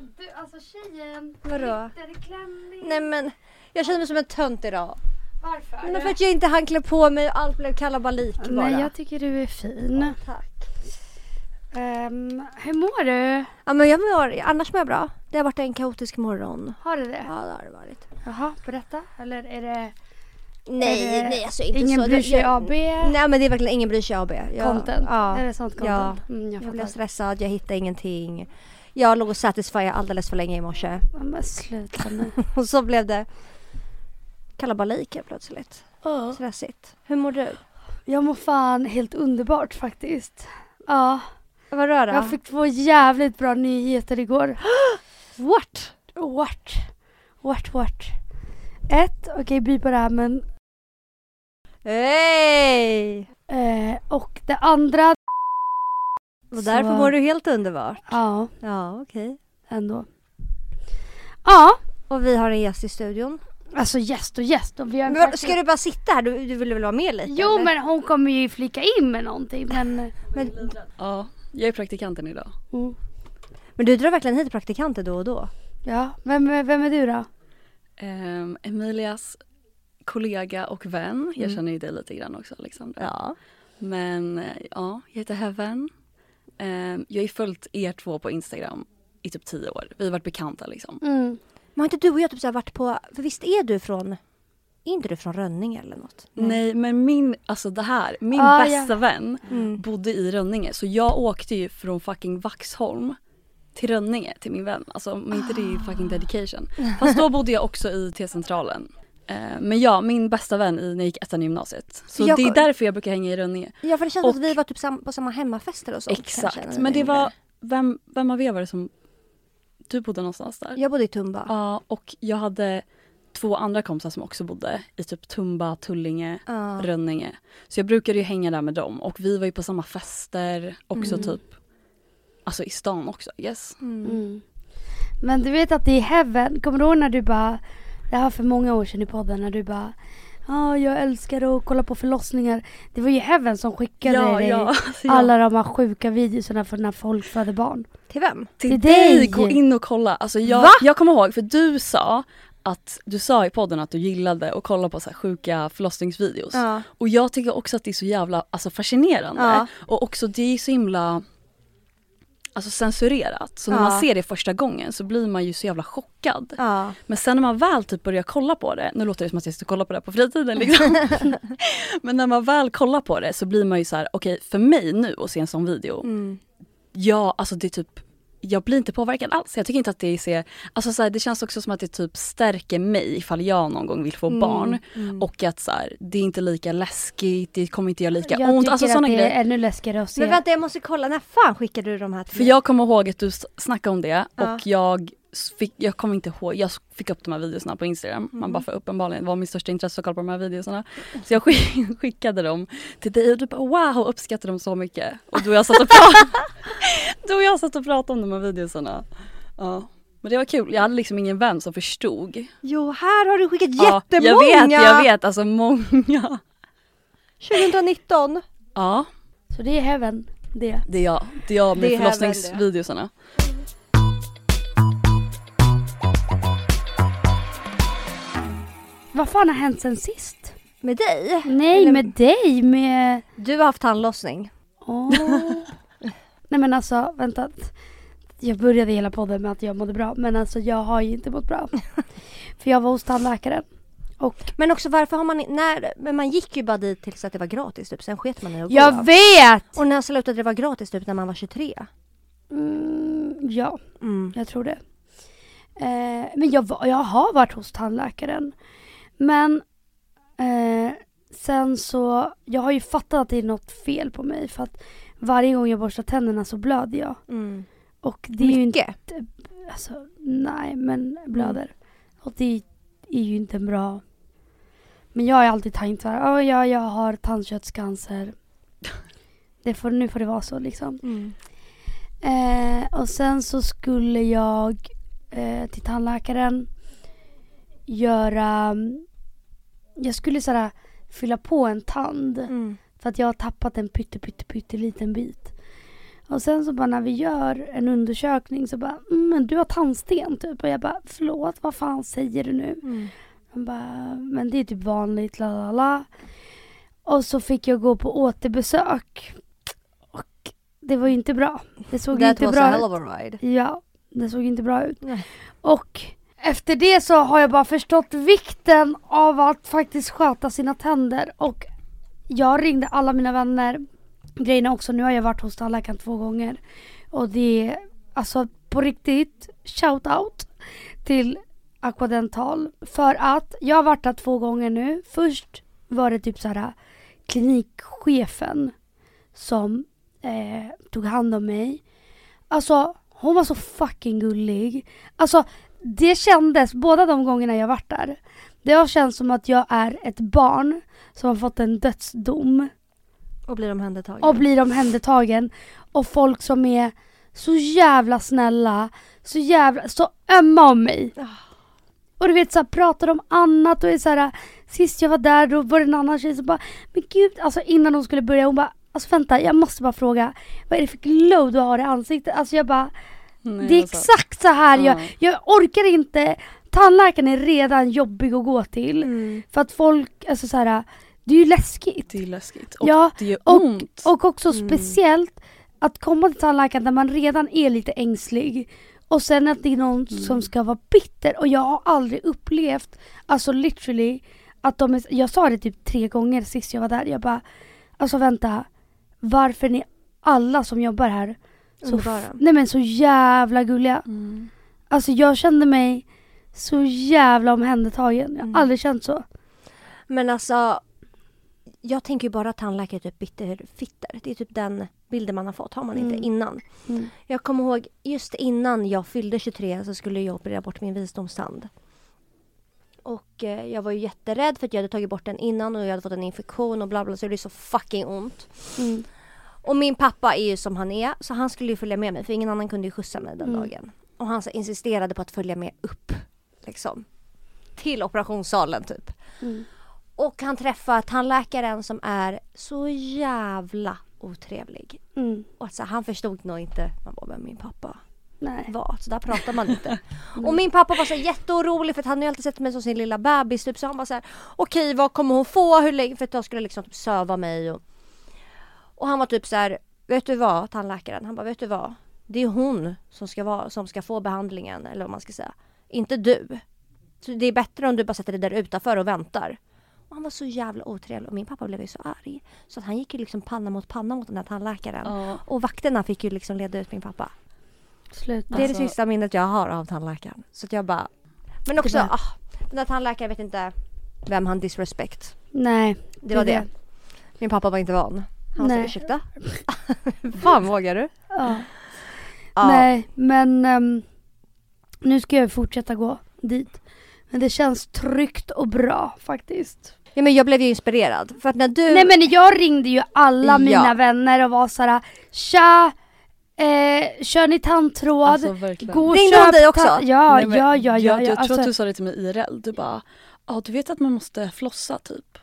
Men du, alltså tjejen. Vadå? Nej men jag känner mig som en tönt idag. Varför? Men för att jag inte hann klä på mig och allt blev kalabalik bara. Nej, jag tycker du är fin. Ja, tack. Ehm, hur mår du? Ja men jag mår, annars mår jag bra. Det har varit en kaotisk morgon. Har du det? Ja det har det varit. Jaha, berätta. Eller är det Nej, Är det nej alltså inte ingen så. bryr sig jag, AB? Nej men det är verkligen ingen bryr sig AB. Jag, content? Ja. Är det sånt Ja. content? Mm, jag Jag blev stressad, jag hittade ingenting. Jag låg och satisfyade alldeles för länge i morse. Men sluta nu. Och så blev det kalabalik helt plötsligt. Stressigt. Hur mår du? Jag mår fan helt underbart faktiskt. Ja, Vad rör jag fick två jävligt bra nyheter igår. What? What? What what? Ett, okej okay, på det här men Hej! eh, och det andra, Och därför Så- mår du helt underbart. ja Ja okej. ändå. Ja, Och vi har en gäst i studion. alltså gäst och gäst och vi har Men vad, ska du bara sitta här? Du, du vill väl vara med lite? Jo eller? men hon kommer ju flika in med någonting men, men... Ja, jag är praktikanten idag. mm. Men du drar verkligen hit praktikanter då och då? Ja, vem, vem är du då? Ehm, Emilias kollega och vän. Jag Mm. känner ju dig lite grann också Alexandra. Ja. Men eh, ja, jag heter Heaven. Ehm, jag har ju följt er två på Instagram i typ tio år. Vi har varit bekanta liksom. Mm. Men har inte du och jag typ så varit på, för visst är du från, är inte du från Rönninge eller något? Nej men min, alltså det här, min Ah, bästa ja. vän Mm. bodde i Rönninge så jag åkte ju från fucking Vaxholm till Rönninge till min vän. Alltså men inte det är fucking dedication. Fast då bodde jag också i T-centralen. Eh, Men ja, min bästa vän i, när jag gick ettan i gymnasiet. Så Jag- det är därför jag brukar hänga i Rönninge. Ja för det känns Och- som att vi var typ sam, på samma hemmafester och sånt. kanske, när Exakt. vi Men det yngre. var, vem, vem av er var det som, du bodde någonstans där? Jag bodde i Tumba. Ja, och jag hade två andra kompisar som också bodde i typ Tumba, Tullinge, Ja. Rönninge. Så jag brukade ju hänga där med dem och vi var ju på samma fester också Mm. typ. Alltså i stan också, yes. Mm. Mm. Men du vet att det är Heaven, kommer du ihåg när du bara, det här för många år sedan i podden när du bara Ja, jag älskar att kolla på förlossningar. Det var ju Heaven som skickade dig alltså, ja. alla de här sjuka videorna för när folk föder barn. Till vem? Till till dig, dig. gå in och kolla. Alltså jag, Va? jag kommer ihåg för du sa att du sa i podden att du gillade att kolla på så sjuka förlossningsvideos. Ja. Och jag tycker också att det är så jävla alltså, fascinerande. Ja. Och också det är så himla alltså, censurerat. Så när Ja. man ser det första gången så blir man ju så jävla chockad. Ja. Men sen när man väl typ börjar kolla på det, nu låter det som att jag ska kolla på det på fritiden liksom. Men när man väl kollar på det så blir man ju så här: okej för mig nu att se en sån video, Mm. ja alltså det är typ jag blir inte påverkad alls. Jag tycker inte att det ser, alltså så här, det känns också som att det typ stärker mig ifall jag någon gång vill få Mm, barn. mm. Och att så här, det är inte lika läskigt, det kommer inte göra lika jag ont. tycker Alltså att sådana det grejer. är ännu läskigare att se. Men vänta jag måste kolla, när fan skickade du de här till För mig? jag kommer ihåg att du snackade om det Ja. och jag fick, jag kommer inte ihåg, jag fick upp de här videorna på Instagram. Man Mm. bara för uppenbarligen var mitt största intresse att kolla på de här videorna. Så jag skick, skickade dem till dig och du bara wow uppskattade dem så mycket. Och du och jag satt och pratade, du och jag satt och pratade om de här videorna. Ja. Men det var kul, jag hade liksom ingen vän som förstod. Jo här har du skickat Ja, jättemånga! jag vet, jag vet, alltså många. 2019. Ja, Så det är Heaven det. det är jag. Det är jag med Det Vad fan har hänt sen sist? Med dig? Nej Eller- med dig med... Du har haft tandlossning. Åh. Nej men alltså vänta. Jag började hela podden med att jag mådde bra men alltså jag har ju inte mått bra. För jag var hos tandläkaren. Och Men också varför har man när, men man gick ju bara dit tills att det var gratis typ, sen sket man i att jag gå. vet! Och när slutade det vara gratis typ när man var 23? Mm, ja, Mm. jag tror det. Eh, men jag, var, jag har varit hos tandläkaren. Men eh, sen så, jag har ju fattat att det är något fel på mig för att varje gång jag borstar tänderna så blöder jag. Mm. Och det är ju inte, Mycket? alltså nej men blöder. Och det är ju inte en bra Men jag har ju alltid tänkt så här, "Åh, ja, jag har tandköttscancer. Det får, nu får det vara så liksom. Mm. Eh, och sen så skulle jag eh, till tandläkaren göra Jag skulle såhär fylla på en tand Mm. för att jag har tappat en pytte pytte pytte liten bit. Och sen så bara när vi gör en undersökning så bara, mm, men du har tandsten typ. Och jag bara, förlåt vad fan säger du nu? Mm. Han bara, men det är typ vanligt, la la la. Och så fick jag gå på återbesök. Och det var ju inte bra. Det såg That inte was a bra hell ut. of a ride. Ja, det såg inte bra ut. Nej. Och efter det så har jag bara förstått vikten av att faktiskt sköta sina tänder. Och jag ringde alla mina vänner. Grejen är också, nu har jag varit hos tandläkaren två gånger. Och det är alltså på riktigt, shout out till Aquadental. För att jag har varit där två gånger nu. Först var det typ så här klinikchefen som eh, tog hand om mig. Alltså hon var så fucking gullig. Alltså det kändes, båda de gångerna jag varit där. Det har känts som att jag är ett barn som har fått en dödsdom Och blir omhändertagen. och blir omhändertagen. Och folk som är så jävla snälla, så jävla, så ömma om mig. Ah. Och du vet så här, pratar om annat och är så här, sist jag var där då var det en annan tjej som bara, men gud, alltså innan de skulle börja hon bara, alltså vänta jag måste bara fråga, vad är det för glow du har i ansiktet? Alltså jag bara, Nej, det är alltså. exakt så här jag, Ja. jag orkar inte, tandläkaren är redan jobbig att gå till. Mm. För att folk, alltså så här, det är ju läskigt. Det är läskigt. Och Ja, det gör och- ont. Och också Mm. speciellt att komma till tandläkaren där man redan är lite ängslig och sen att det är någon Mm. som ska vara bitter och jag har aldrig upplevt, alltså literally, att de är, jag sa det typ tre gånger sist jag var där, jag bara, alltså vänta, varför är ni alla som jobbar här Underbara. f- nej men så jävla gulliga. Mm. Alltså jag kände mig så jävla omhändertagen, jag har Mm. aldrig känt så. Men alltså, jag tänker ju bara att tandläkare är typ bitterfitter. Det är typ den bilden man har fått, har man inte Mm. innan. Mm. Jag kommer ihåg just innan jag fyllde 23 så skulle jag operera bort min visdomstand. Och eh, jag var ju jätterädd för att jag hade tagit bort den innan och jag hade fått en infektion och bla bla så det blev så fucking ont. Mm. Och min pappa är ju som han är så han skulle ju följa med mig för ingen annan kunde ju skjutsa mig den Mm. dagen. Och han så insisterade på att följa med upp. Liksom. Till operationssalen typ. Mm. Och han träffar tandläkaren som är så jävla otrevlig. Mm. Och alltså, han förstod nog inte man bara, vem min pappa Nej. var. Så där pratar man inte. Och min pappa var så jätteorolig för att han har ju alltid sett mig som sin lilla bebis. Typ. Så han bara så här, okej vad kommer hon få? Hur länge? För att jag skulle liksom typ söva mig. Och, och han var typ så här, vet du vad tandläkaren? Han bara, vet du vad? Det är hon som ska, vara, som ska få behandlingen. Eller vad man ska säga. Inte du. Så det är bättre om du bara sätter dig där utanför och väntar. Och han var så jävla otrevlig och min pappa blev ju så arg. Så att han gick ju liksom panna mot panna mot den här tandläkaren. Ja. Och vakterna fick ju liksom leda ut min pappa. Sluta. Det är det Alltså- sista minnet jag har av tandläkaren. Så att jag bara... Men också, Det där. ah, den där tandläkaren vet inte vem han disrespect. Nej. Det var Det det. Min pappa var inte van. Han sa Nej. ursäkta? Fan vågar du? Ja. Ja. Nej, men ehm, nu ska jag fortsätta gå dit. Men det känns tryggt och bra faktiskt. ja men jag blev ju inspirerad. För att när du... Nej men jag ringde ju alla Ja. mina vänner och var såhär Tja! Eh, kör ni tandtråd? Alltså verkligen. Gå och Ringde köp hon dig också? ja, Nej, men ja, ja, ja, jag, ja. jag tror Alltså, att du sa det till mig IRL. Du bara, ja du vet att man måste flossa typ.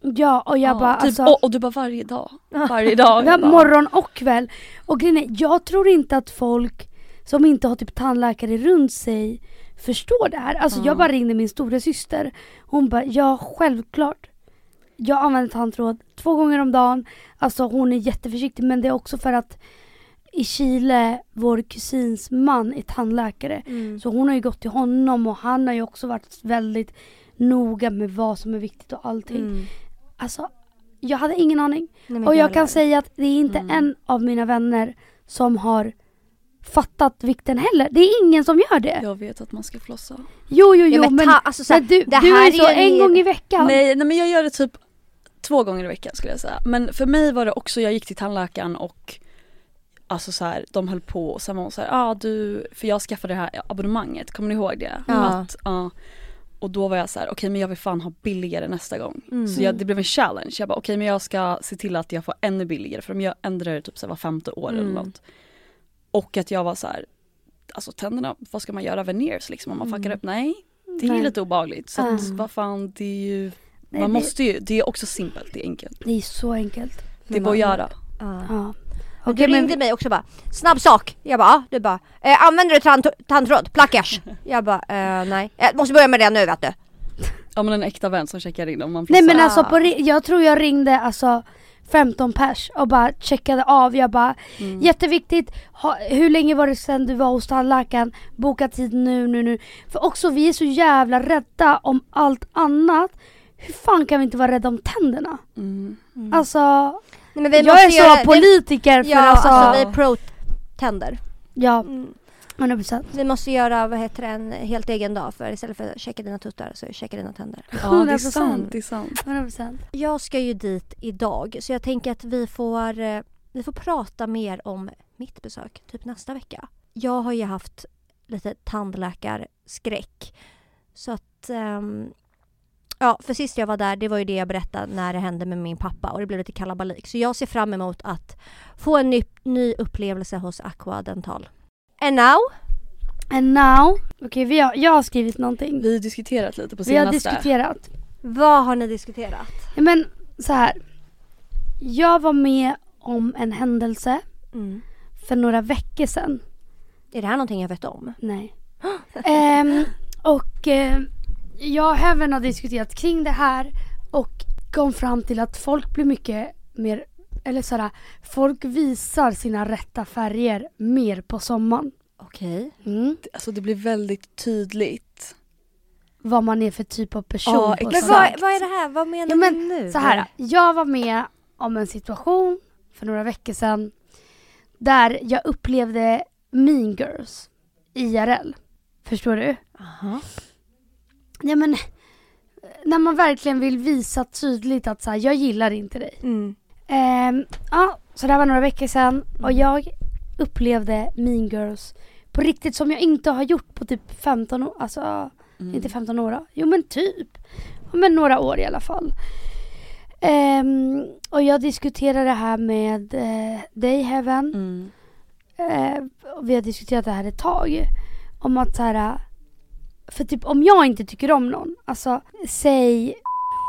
Ja och jag ja, bara typ alltså, och, och du bara varje dag. Varje dag. ja, bara, morgon och kväll. Och grejen är, jag tror inte att folk som inte har typ tandläkare runt sig förstår det här. Alltså Ja. jag bara ringde min stora syster. Hon bara, ja självklart. Jag använder tandtråd två gånger om dagen. Alltså hon är jätteförsiktig men det är också för att i Chile, vår kusins man är tandläkare. Mm. Så hon har ju gått till honom och han har ju också varit väldigt noga med vad som är viktigt och allting. Mm. Alltså, jag hade ingen aning. Nej, Och jag heller. kan säga att det är inte Mm. en av mina vänner som har fattat vikten heller. Det är ingen som gör det. Jag vet att man ska flossa. Jo, jo, Ja, jo, men men, ta, alltså, så här, men du, det du här är så ju en gång i veckan. Nej, nej men jag gör det typ två gånger i veckan skulle jag säga. Men för mig var det också, jag gick till tandläkaren och Alltså så här, de höll på och sen var hon så här, ah, du, för jag skaffade det här abonnemanget, kommer ni ihåg det? Ja. Att, ja. Och då var jag så här, okej men jag vill fan ha billigare nästa gång. Mm. Så jag, det blev en challenge, jag bara okej men jag ska se till att jag får ännu billigare för de ändrar det typ så här var femte år eller Mm. något. Och att jag var så här, alltså tänderna, vad ska man göra veneers liksom om man fuckar Mm. upp? Nej, det är Nej. lite obehagligt. Så att, Mm. vad fan, det är ju, Nej, man det- måste ju, det är också simpelt, det är enkelt. Det är så enkelt. Det är bara att göra. Ja. Okej, men ringde vi- mig också bara, snabb sak. Jag bara, ja. Du bara, eh, använder du tand- tandtråd? Plackers? Jag bara, eh, nej. Jag måste börja med det nu vet du. Ja men en äkta vän som checkar in om man Nej men alltså Ah. på, jag tror jag ringde alltså 15 pers och bara checkade av. Jag bara Mm. jätteviktigt, ha, hur länge var det sedan du var hos tandläkaren? Boka tid nu, nu, nu. För också vi är så jävla rädda om allt annat. Hur fan kan vi inte vara rädda om tänderna? Mm. Alltså, Nej, men vi jag måste är så göra- politiker för Ja, alltså, alltså, vi är pro-tänder. ja, Mm. 100%. Vi måste göra, vad heter det, en helt egen dag för istället för att checka dina tuttar så checka dina tänder. Ja det är 100%. sant, det är sant. 100%. Jag ska ju dit idag så jag tänker att vi får, eh, vi får prata mer om mitt besök, typ nästa vecka. Jag har ju haft lite tandläkarskräck. Så att, ehm, ja för sist jag var där, det var ju det jag berättade när det hände med min pappa och det blev lite kalabalik. Så jag ser fram emot att få en ny, ny upplevelse hos Aqua Dental. And now, And now, okej vi har, jag har skrivit någonting. Vi har diskuterat lite på Vi har senaste. diskuterat. vad har ni diskuterat? Ja, men så här. Jag var med om en händelse Mm. för några veckor sedan. Är det här någonting jag vet om? Nej. Ehm, och eh, jag och Heaven har diskuterat kring det här och kom fram till att folk blir mycket mer, eller såhär, folk visar sina rätta färger mer på sommaren. Okej. Mm. Alltså det blir väldigt tydligt. Vad man är för typ av person Ja, Men exakt. sommaren. vad, vad är det här? Vad menar Ja, men du nu? Så här, jag var med om en situation för några veckor sedan där jag upplevde Mean Girls IRL. Förstår du? Aha. Ja men när man verkligen vill visa tydligt att så här, jag gillar inte dig. Mm. Ehm, ja, så det här var några veckor sedan och Mm. jag upplevde Mean Girls på riktigt som jag inte har gjort på typ 15 år. Alltså Mm. inte 15 år då. Jo men typ. Men några år i alla fall. Ehm, och jag diskuterade det här med eh, dig Heaven. Mm. Eh, och vi har diskuterat det här ett tag. Om att så här. För typ om jag inte tycker om någon. Alltså säg.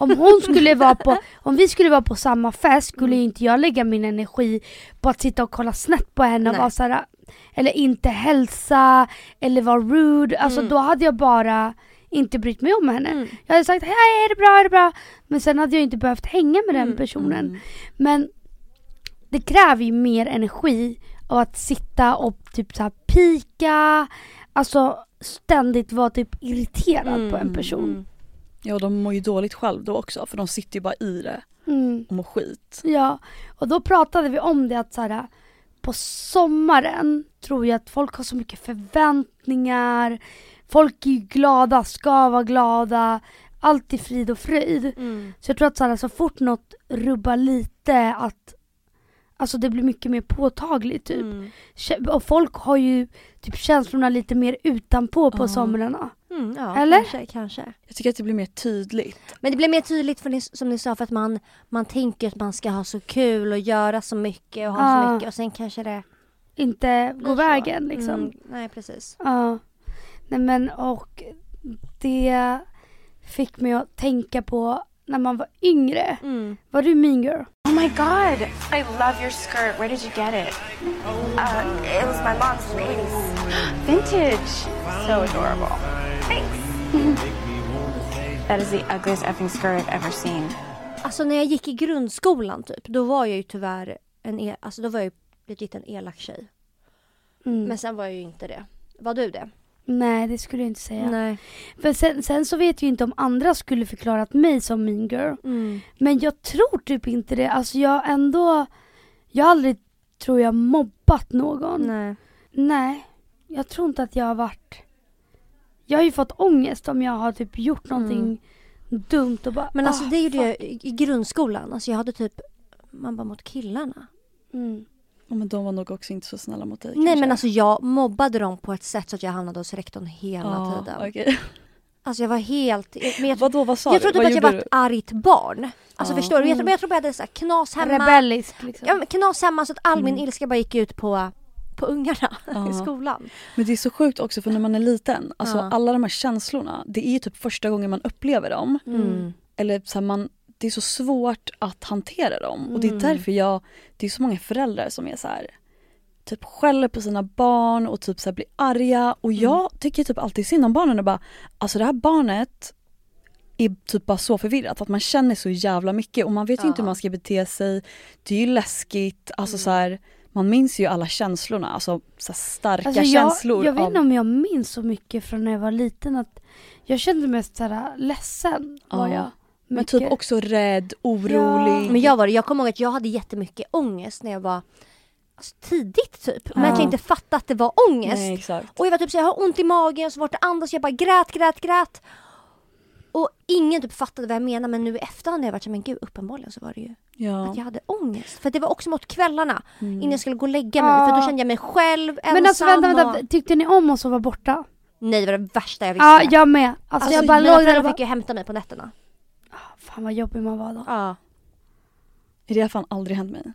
Om hon skulle vara på, om vi skulle vara på samma fest skulle ju inte jag lägga min energi på att sitta och kolla snett på henne och Nej. vara så här, Eller inte hälsa, eller vara rude. Alltså Mm. då hade jag bara inte brytt mig om henne. Mm. Jag hade sagt hej är det bra, är det bra? Men sen hade jag inte behövt hänga med den Mm, personen. Mm. Men det kräver ju mer energi av att sitta och typ så här pika, alltså ständigt vara typ irriterad på en person. Mm. Ja och de mår ju dåligt själv då också för de sitter ju bara i det Mm. och mår skit. Ja, och då pratade vi om det att så här, på sommaren tror jag att folk har så mycket förväntningar, folk är ju glada, ska vara glada, allt är frid och fröjd. Mm. Så jag tror att så, här, så fort något rubbar lite att Alltså det blir mycket mer påtagligt typ. Mm. Och folk har ju typ känslorna lite mer utanpå på Ja. somrarna. Mm, ja, Eller? Kanske, kanske. Jag tycker att det blir mer tydligt. Men det blir mer tydligt för ni, som ni sa för att man, man tänker att man ska ha så kul och göra så mycket och ha så Ja. mycket och sen kanske det Inte blir gå så. vägen liksom. Mm, nej precis. Ja. Nej men och det fick mig att tänka på när man var yngre. Mm. Var du mean girl? Oh my god, I love your skirt. Where did you get it? Uh, it was my mom's from the 80s. Vintage. So adorable. Thanks. that is the ugliest effing skirt I've ever seen. Alltså när jag gick i grundskolan typ, då var jag ju tyvärr en, e- alltså då var jag ju legit en elak tjej. Mm. Men sen var jag ju inte det. Var du det? Nej det skulle jag inte säga. Nej. För sen, sen så vet jag inte om andra skulle förklarat mig som mean girl. Mm. Men jag tror typ inte det. Alltså jag ändå, jag har aldrig tror jag mobbat någon. Nej. Nej, jag tror inte att jag har varit... Jag har ju fått ångest om jag har typ gjort någonting dumt och bara Men alltså ah, det gjorde fuck. jag i i grundskolan. Alltså jag hade typ, man bara mot killarna. Mm. Ja, men de var nog också inte så snälla mot dig Nej kanske. men alltså jag mobbade dem på ett sätt så att jag hamnade hos rektorn hela ja, tiden. okej. Alltså jag var helt... Men jag, Vadå vad sa jag du? trodde Vad typ att jag var ett argt barn. Alltså Ja. förstår du? Jag, Mm. tror- men jag tror bara jag hade så här knas hemma. Rebellisk liksom. Ja, knas hemma så att all min Mm. ilska bara gick ut på, på ungarna Ja. i skolan. Men det är så sjukt också för när man är liten, alltså Ja. alla de här känslorna, det är ju typ första gången man upplever dem. Mm. Eller så här, man, det är så svårt att hantera dem och det är Mm. därför jag, det är så många föräldrar som är så här typ skäller på sina barn och typ så här blir arga och Mm. jag tycker typ alltid synd om barnen och bara alltså det här barnet är typ bara så förvirrat för att man känner så jävla mycket och man vet ju inte hur Ja. man ska bete sig. Det är ju läskigt, alltså Mm. så här, man minns ju alla känslorna, alltså så här starka Alltså jag, känslor. jag vet av- inte om jag minns så mycket från när jag var liten att jag kände mig såhär ledsen var Ja. jag. Men Mycket. typ också rädd, orolig. Men jag var det, jag kommer ihåg att jag hade jättemycket ångest när jag var alltså, tidigt typ. Men att Ja. jag inte fattade att det var ångest. Nej exakt. Och jag var typ så jag har ont i magen och så vart det andas jag bara grät, grät, grät. Och ingen typ fattade vad jag menade men nu i efterhand har jag varit så men gud uppenbarligen så var det ju Ja. att jag hade ångest. För det var också mot kvällarna Mm. innan jag skulle gå och lägga mig Ja. för då kände jag mig själv, ensam Men alltså vänta, vänta, och... tyckte ni om att sova borta? Nej det var det värsta jag visste. Ja, jag med. Alltså, Alltså, jag bara mina låg där och bara, fick ju hämta mig på nätterna. Fan vad jobbig man var då. Ja. Det har fan aldrig hänt mig.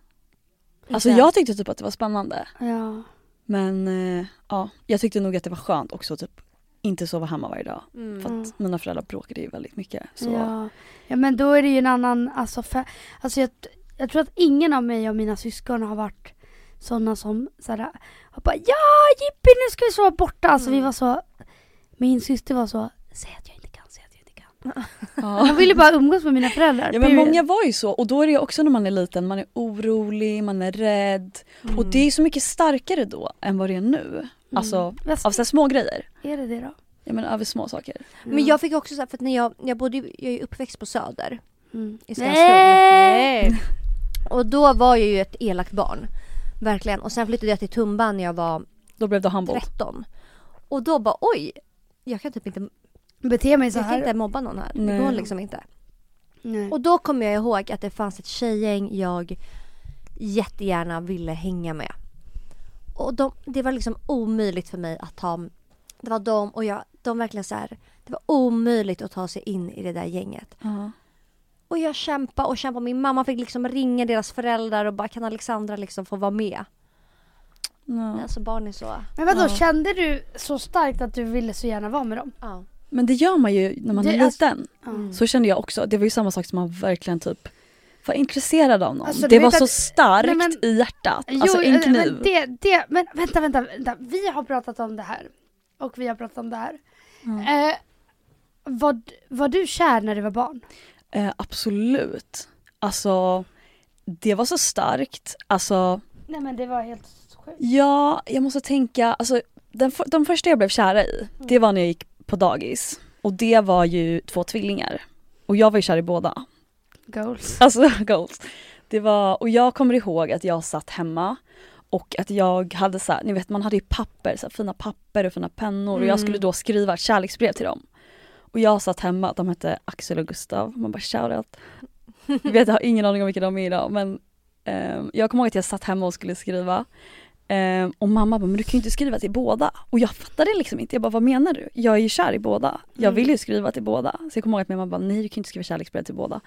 Alltså jag tyckte typ att det var spännande. Ja. Men eh, ja, jag tyckte nog att det var skönt också typ inte sova hemma varje dag. Mm. För att Mm. mina föräldrar bråkade ju väldigt mycket. Så Ja. ja men då är det ju en annan, alltså, för, alltså jag, jag tror att ingen av mig och mina syskon har varit sådana som såhär, har bara ja Jippi nu ska vi sova borta. Alltså vi Mm. var så, min syster var så, säg att jag inte kan, säg att jag inte kan. Ja. Jag ville bara umgås med mina föräldrar. Ja men period. många var ju så och då är det ju också när man är liten, man är orolig, man är rädd. Mm. Och det är så mycket starkare då än vad det är nu. Alltså Mm. Vad av så här små grejer. är det det då? Jag menar över små saker. Men jag fick också så här, för att när jag, jag bodde ju- jag är uppväxt på Söder. Mm. I Skanstull. Nej! Nej. Och då var jag ju ett elakt barn. Verkligen. Och sen flyttade jag till Tumba när jag var Då blev det humbled. 13. Och då bara oj, jag kan typ inte, Bete mig så jag kan här. inte mobba någon här. Det Nej. går liksom inte. Nej. Och då kommer jag ihåg att det fanns ett tjejgäng jag jättegärna ville hänga med. Och de, det var liksom omöjligt för mig att ta, det var de och jag, de verkligen så här, det var omöjligt att ta sig in i det där gänget. Ja. Och jag kämpade och kämpade. Min mamma fick liksom ringa deras föräldrar och bara kan Alexandra liksom få vara med? Ja. Alltså barn är så... Men vadå, Ja. kände du så starkt att du ville så gärna vara med dem? Ja. Men det gör man ju när man Det- är alltså- liten. Mm. Så kände jag också. Det var ju samma sak som man verkligen typ var intresserad av någon. Alltså, det var så att- starkt Nej, men- i hjärtat. Jo, alltså en eh, kniv. Men, det, det, men vänta, vänta, vänta. Vi har pratat om det här. Och vi har pratat om det här. Mm. Eh, var, var du kär när du var barn? Eh, absolut. Alltså det var så starkt. Alltså Nej men det var helt sjukt. ja, jag måste tänka. Alltså den, de första jag blev kära i, det var när jag gick på dagis. Och det var ju två tvillingar. Och jag var ju kär i båda. Goals. Alltså goals. Det var, och jag kommer ihåg att jag satt hemma och att jag hade så här, ni vet man hade ju papper, så här, fina papper och fina pennor och jag Mm. skulle då skriva ett kärleksbrev till dem. Och jag satt hemma, de hette Axel och Gustav, man bara shoutout. Jag vet jag har ingen aning om vilka de är idag men ehm, jag kommer ihåg att jag satt hemma och skulle skriva Ehm, och mamma bara, men du kan ju inte skriva till båda. Och jag fattade liksom inte, jag bara vad menar du? Jag är ju kär i båda. Jag Mm. vill ju skriva till båda. Så jag kommer ihåg att min mamma bara, nej du kan ju inte skriva kärleksbrev till båda.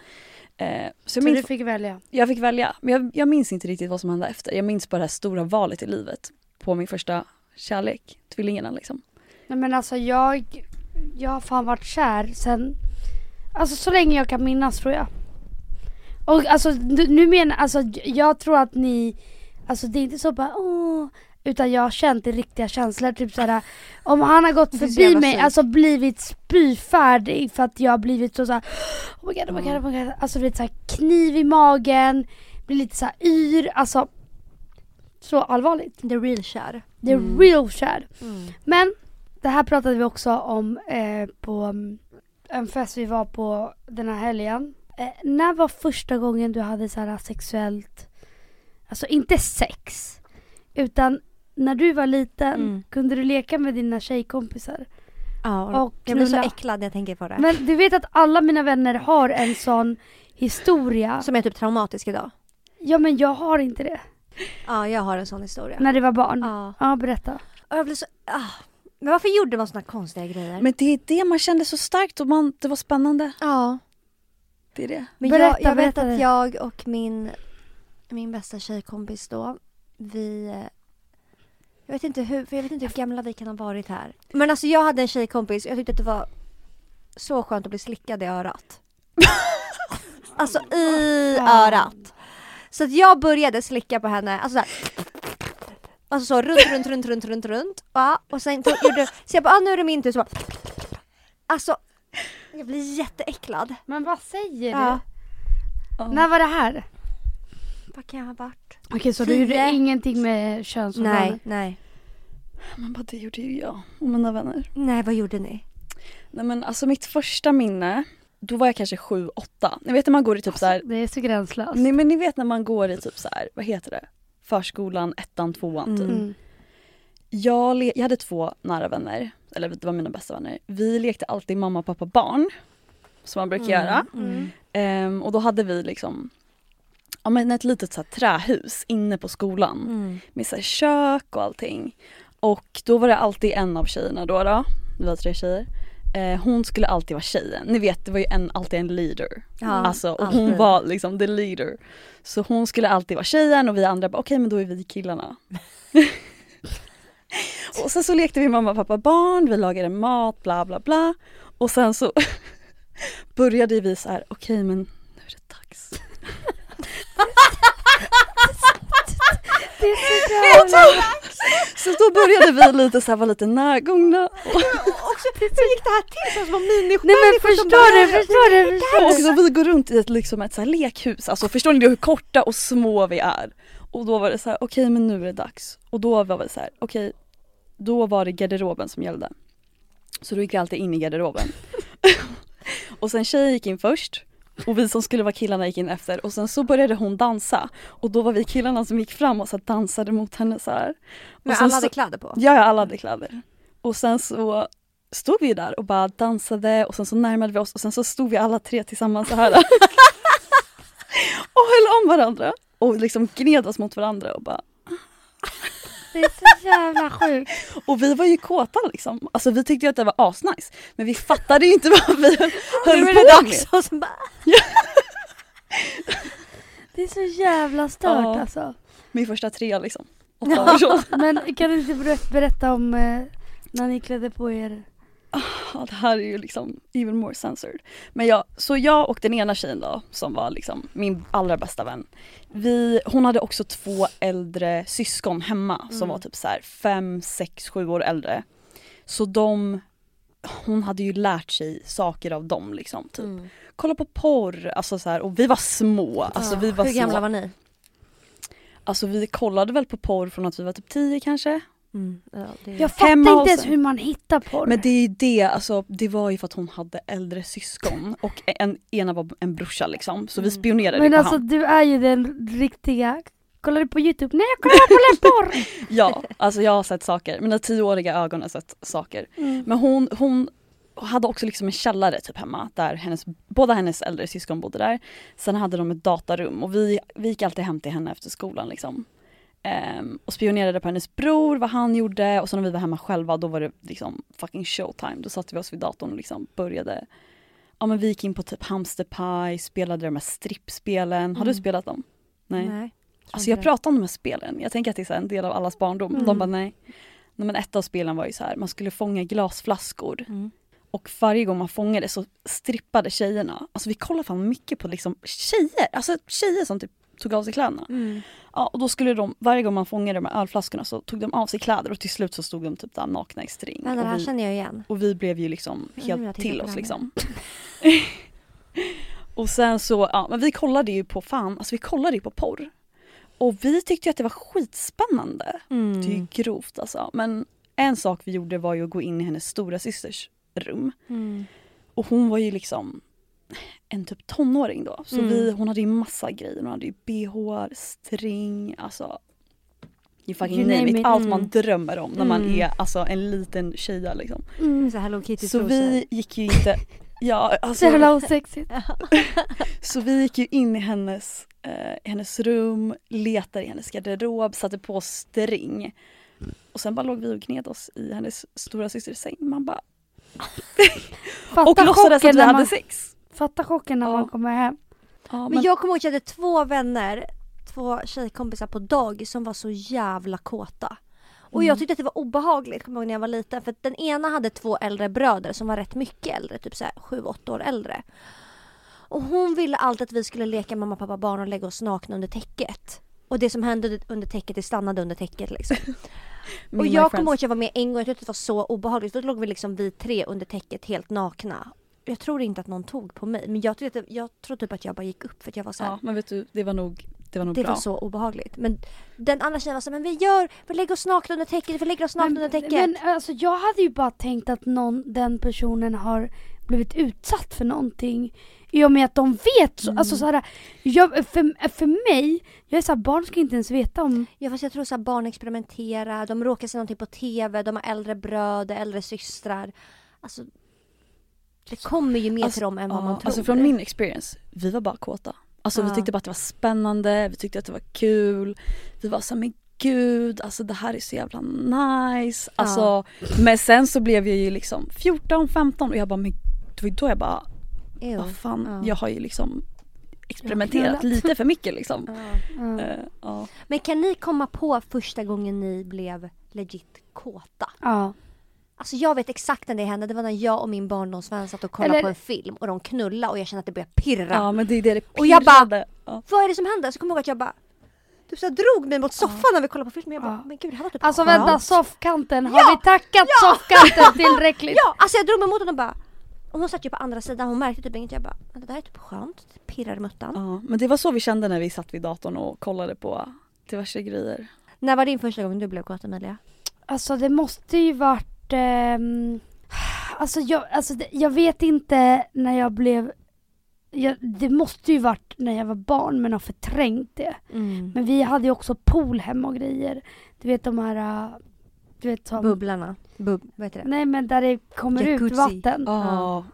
Ehm, så Så minns du fick välja? jag fick välja, men jag, jag minns inte riktigt vad som hände efter. Jag minns bara det här stora valet i livet på min första kärlek, tvillingarna liksom. Nej men alltså jag, jag har fan varit kär sen, alltså så länge jag kan minnas tror jag. Och alltså nu menar, alltså jag tror att ni, alltså det är inte så bara åh, utan jag har känt det riktiga känslor. Typ såhär, om han har gått förbi mig, sjukt. alltså blivit spyfärdig för att jag har blivit så såhär oh my god, oh my god, oh my god. Alltså du vet såhär kniv i magen, blir lite såhär yr, alltså så allvarligt. The real kär. Det är Mm. real kär. Mm. Men det här pratade vi också om eh, på en fest vi var på den här helgen. Eh, när var första gången du hade så här sexuellt, alltså inte sex, utan när du var liten Mm. kunde du leka med dina tjejkompisar Ja, och jag blir så äcklad när jag tänker på det. Men du vet att alla mina vänner har en sån historia. Som är typ traumatisk idag. Ja men jag har inte det. Ja, jag har en sån historia. När du var barn. Ja. Ja, berätta. Och jag blir så... Ah. Men varför gjorde man såna konstiga grejer? Men det är det man kände så starkt och man, det var spännande. ja. Det är det. Men Berätta, jag, jag vet berätta det. att jag och min, min bästa tjejkompis då, vi... Jag vet inte hur, jag vet inte hur gamla vi kan ha varit här. Men alltså jag hade en tjejkompis och jag tyckte att det var så skönt att bli slickad i örat. Alltså i örat. Så att jag började slicka på henne, alltså så här. Alltså så runt, runt, runt, runt, runt, runt. Ja, och sen tog, gjorde, så jag bara, ah, nu är det min tur. Så bara, alltså, jag blir jätteäcklad. Men vad säger Ja. du? När var det här? Vad kan jag ha varit? Okej så du Tio. gjorde ingenting med könsorganet? Nej, nej. Men bara det gjorde ju jag och mina vänner. Nej, vad gjorde ni? Nej men alltså mitt första minne, då var jag kanske sju, åtta. Ni vet när man går i typ så här, Det är så gränslöst. nej men ni vet när man går i typ så här, vad heter det? Förskolan, ettan, tvåan typ. Mm. Mm. Jag, le- jag hade två nära vänner, eller det var mina bästa vänner. Vi lekte alltid mamma, pappa, barn. Som man brukar göra. Mm. Ehm, och då hade vi liksom ja, men ett litet så här, trähus inne på skolan. Mm. Med så här, kök och allting. Och då var det alltid en av tjejerna då, då vi var tre tjejer. Eh, hon skulle alltid vara tjejen. Ni vet det var ju en, alltid en leader. Ja, alltså, och alltid. hon var liksom the leader. Så hon skulle alltid vara tjejen och vi andra bara okej men då är vi killarna. och sen så lekte vi mamma, pappa, barn, vi lagade mat, bla bla bla. Och sen så började vi så här, okej men nu är det dags. Det är så jävla... Så då började vi lite så här, vara lite närgångna. Hur gick det här till? Så som människor Nej men förstår du, förstår du, förstår Och så vi går runt i ett, liksom ett så här lekhus, alltså förstår ni hur korta och små vi är? Och då var det så här, okej men nu är det dags. Och då var det så här, okej, då var det garderoben som gällde. Så då gick vi alltid in i garderoben. och sen tjejen gick in först och vi som skulle vara killarna gick in efter och sen så började hon dansa och då var vi killarna som gick fram och så dansade mot henne så här. Men Och sen alla hade så- kläder på? Ja, ja, alla hade kläder. Och sen så stod vi där och bara dansade och sen så närmade vi oss och sen så stod vi alla tre tillsammans så här. och höll om varandra och liksom gned oss mot varandra och bara Det är så jävla sjukt. och vi var ju kåta liksom. Alltså vi tyckte ju att det var asnice. Men vi fattade ju inte vad vi höll på det med. dags! Och så bara, Det är så jävla stört Ja. alltså. Min första trea liksom. Åtta så. Men kan du inte ber- berätta om eh, när ni klädde på er? Ja, det här är ju liksom even more censored. Men ja, så jag och den ena tjejen då, som var liksom min allra bästa vän. Vi, hon hade också två äldre syskon hemma som Mm. var typ så här fem, sex, sju år äldre. Så de, hon hade ju lärt sig saker av dem liksom. Typ. mm. Kolla på porr, alltså så här, och vi var små. Alltså, vi var Hur gamla små. var ni? Alltså vi kollade väl på porr från att vi var typ tio kanske. Mm. Ja, det... Jag fattar Hemma inte ens en. hur man hittar porr. Men det är ju det, alltså det var ju för att hon hade äldre syskon och en, ena var en brorsa liksom. Så vi spionerade Men på alltså han. du är ju den riktiga. Kollar du på youtube? Nej jag kollar på läppporr! Ja, alltså jag har sett saker. Mina tioåriga ögon har sett saker. Mm. Men hon, hon hade också liksom en källare typ hemma där hennes, båda hennes äldre syskon bodde där. Sen hade de ett datarum och vi, vi gick alltid hem till henne efter skolan liksom. Ehm, och spionerade på hennes bror, vad han gjorde och så när vi var hemma själva då var det liksom fucking showtime. Då satte vi oss vid datorn och liksom började Ja men vi gick in på typ Hamsterpaj, spelade de här strippspelen. Har du Mm. spelat dem? Nej. Nej. Alltså jag pratar om de här spelen, jag tänker att det är en del av allas barndom. Mm. De bara nej. nej. Men ett av spelen var ju så här, man skulle fånga glasflaskor Mm. och varje gång man fångade så strippade tjejerna. Alltså vi kollade fan mycket på liksom tjejer, alltså tjejer som typ tog av sig kläderna. Mm. Ja, och då skulle de, varje gång man fångade de här ölflaskorna så tog de av sig kläder och till slut så stod de typ där nakna i string. Men det här vi, känner jag igen. och vi blev ju liksom Ja, helt till oss liksom. och sen så, ja men vi kollade ju på fan, alltså vi kollade ju på porr. Och vi tyckte ju att det var skitspännande. Mm. Det är ju grovt alltså. Men en sak vi gjorde var ju att gå in i hennes stora systers rum. Mm. Och hon var ju liksom en typ tonåring då. Så Mm. vi, hon hade ju massa grejer. Hon hade ju bh, string, alltså You fucking You name, it. it. Allt Mm. man drömmer om när man Mm. är alltså en liten tjeja liksom. Mm. Så Hello Kitty Så vi gick ju inte Ja, Så alltså, jävla osexigt. så vi gick ju in i hennes, eh, hennes rum, letade i hennes garderob, satte på string. Och sen bara låg vi och gned oss i hennes stora systers säng. Man bara, och låtsades att vi hade man, sex. Fatta chocken när Ja. man kommer hem. Ja, Men jag kommer ihåg att jag hade två vänner, två tjejkompisar på dagis som var så jävla kåta. Och jag tyckte att det var obehagligt, kommer ihåg när jag var liten. För att den ena hade två äldre bröder som var rätt mycket äldre, typ såhär 7-8 år äldre. Och hon ville alltid att vi skulle leka mamma, pappa, barn och lägga oss nakna under täcket. Och det som hände under- täcket, det stannade under täcket liksom. Och jag kommer ihåg att jag var med en gång, jag tyckte det var så obehagligt. Då låg vi liksom vi tre under täcket helt nakna. Jag tror inte att någon tog på mig men jag, tyckte, jag tror typ att jag bara gick upp för att jag var så här, Ja men vet du, det var nog, det var nog Det bra. var så obehagligt. Men den andra tjejen var så här, men vi gör, vi lägger oss nakna under täcket, vi lägger oss nakna under täcket. men alltså jag hade ju bara tänkt att någon, den personen har blivit utsatt för någonting. I och med att de vet så, alltså såhär, jag, för, för mig, jag är såhär, barn ska inte ens veta om Ja fast jag tror så här, barn experimenterar, de råkar se någonting på TV, de har äldre bröder, äldre systrar. Alltså det kommer ju mer Alltså, till dem än vad Ja, man tror. Alltså från min experience, vi var bara kåta. Alltså vi Ja. tyckte bara att det var spännande, vi tyckte att det var kul. Vi var så här, men gud, alltså det här är så jävla nice. Ja. Alltså, men sen så blev jag ju liksom 14, 15 och jag bara, men det var då jag bara, Ew. vad fan, Ja. jag har ju liksom experimenterat lite för mycket liksom. Ja. Ja. Ja. Men kan ni komma på första gången ni blev legit kåta? ja. Alltså jag vet exakt när det hände, det var när jag och min barndomsvän satt och kollade Eller- på en film och de knullade och jag kände att det började pirra. ja men det är det det Och jag bara- pirrade. ja. Vad är det som händer? Så kommer jag ihåg att jag bara typ så drog mig mot soffan när vi kollade på filmen. Jag bara, Ja. men gud det här var typ Alltså skönt. vänta, soffkanten, har Ja! vi tackat soffkanten tillräckligt? Ja, alltså jag drog mig mot den och bara och hon satt ju på andra sidan, hon märkte typ inget. Jag bara, "Men det där är typ skönt. Det pirrar i muttan. Ja, men det var så vi kände när vi satt vid datorn och kollade på diverse grejer. När var din första gång du blev kåt Emilia? Alltså det måste ju varit... ehm, alltså jag, alltså jag vet inte när jag blev... Jag, det måste ju varit när jag var barn men har förträngt det. Men vi hade ju också pool hemma och grejer. Du vet de här... Du vet som... Bubblarna. Bub, vad heter det? Nej men där det kommer ut Jacuzzi. vatten. Ja.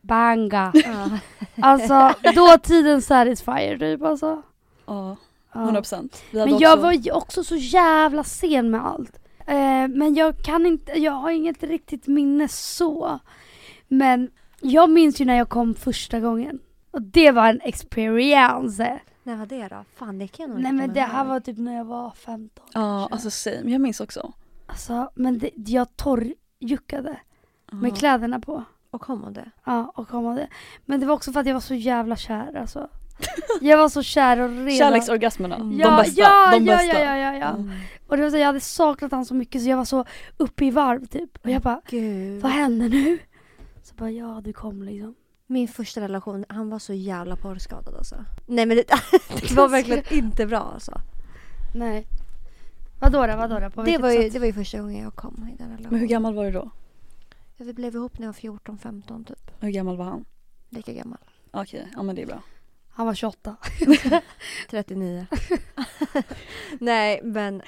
Banga. Ja. Alltså dåtidens satisfier typ alltså. Ja, Ja. 100 procent. Vi hade Men också... jag var ju också så jävla sen med allt. Eh, men jag kan inte, jag har inget riktigt minne så. Men jag minns ju när jag kom första gången. Och det var en experience. När var det då? Fan det kan jag nog Nej men det här var typ när jag var 15. Ja, kanske. alltså same. Jag minns också. Alltså, men det, jag torrjuckade med Ja. kläderna på. Och kom och det. Ja, och kom det. Men det var också för att jag var så jävla kär alltså. Jag var så kär och redan... Kärleksorgasmerna. Ja, de bästa. ja, de ja, bästa. ja, ja, ja, ja. Mm. Och det var så, jag hade saknat han så mycket så jag var så uppe i varv typ. Och jag bara, Gud. vad händer nu? Så bara, ja du kom liksom. Min första relation, han var så jävla porrskadad alltså. Nej men det, det var verkligen inte bra alltså. Nej. Vadå då, vadå då? På Det var, ju, sätt? det var ju första gången jag kom i den relationen. Men hur gammal var du då? Ja, vi blev ihop när jag var 14-15 typ. Hur gammal var han? Lika gammal. Okej, ja men det är bra. Han var 28. 39. Nej men.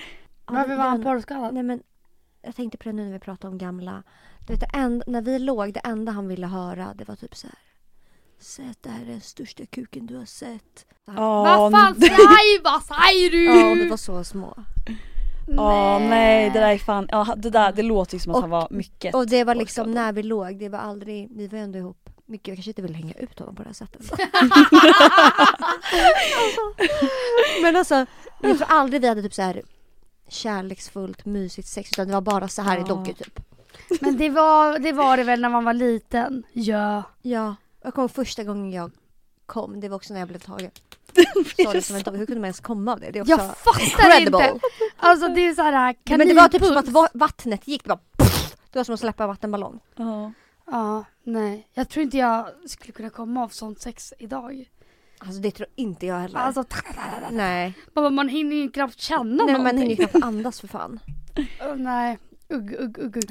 Varför var han porrskadad? Nej men. Jag tänkte på det nu när vi pratade om gamla. Du vet, enda, när vi låg, det enda han ville höra det var typ så här. Säg det här är den största kuken du har sett. Här. Vad fan säger, vad säger du? Ja, och vi var så små. Ja nej det där är fan, ja det där det låter ju som att Och- han var mycket Och det var liksom när vi låg, det var aldrig, vi var ändå ihop mycket. Jag kanske inte vill hänga ut honom på det här sättet. alltså, men alltså, jag tror aldrig vi hade typ så här kärleksfullt, mysigt sex utan det var bara så här i Ja. Donkey typ. Men det var, det var det väl när man var liten? Ja. Ja, jag kommer första gången jag kom, det var också när jag blev tagen. Sorry, som en hur kunde man ens komma av det? Det är också Jag fattar incredible. inte! Alltså det är såhär Ja, men det var typ som att kaninpuls. va- vattnet gick, det bara pff, Det var som att släppa en vattenballong. Ja. Ja, nej. Jag tror inte jag skulle kunna komma av sånt sex idag. Alltså det tror inte jag heller. Alltså, Nej, man, man hinner ju knappt känna Nej men man någonting. hinner ju knappt andas för fan. Åh, nej, ugg, ugg, ugg, ugg.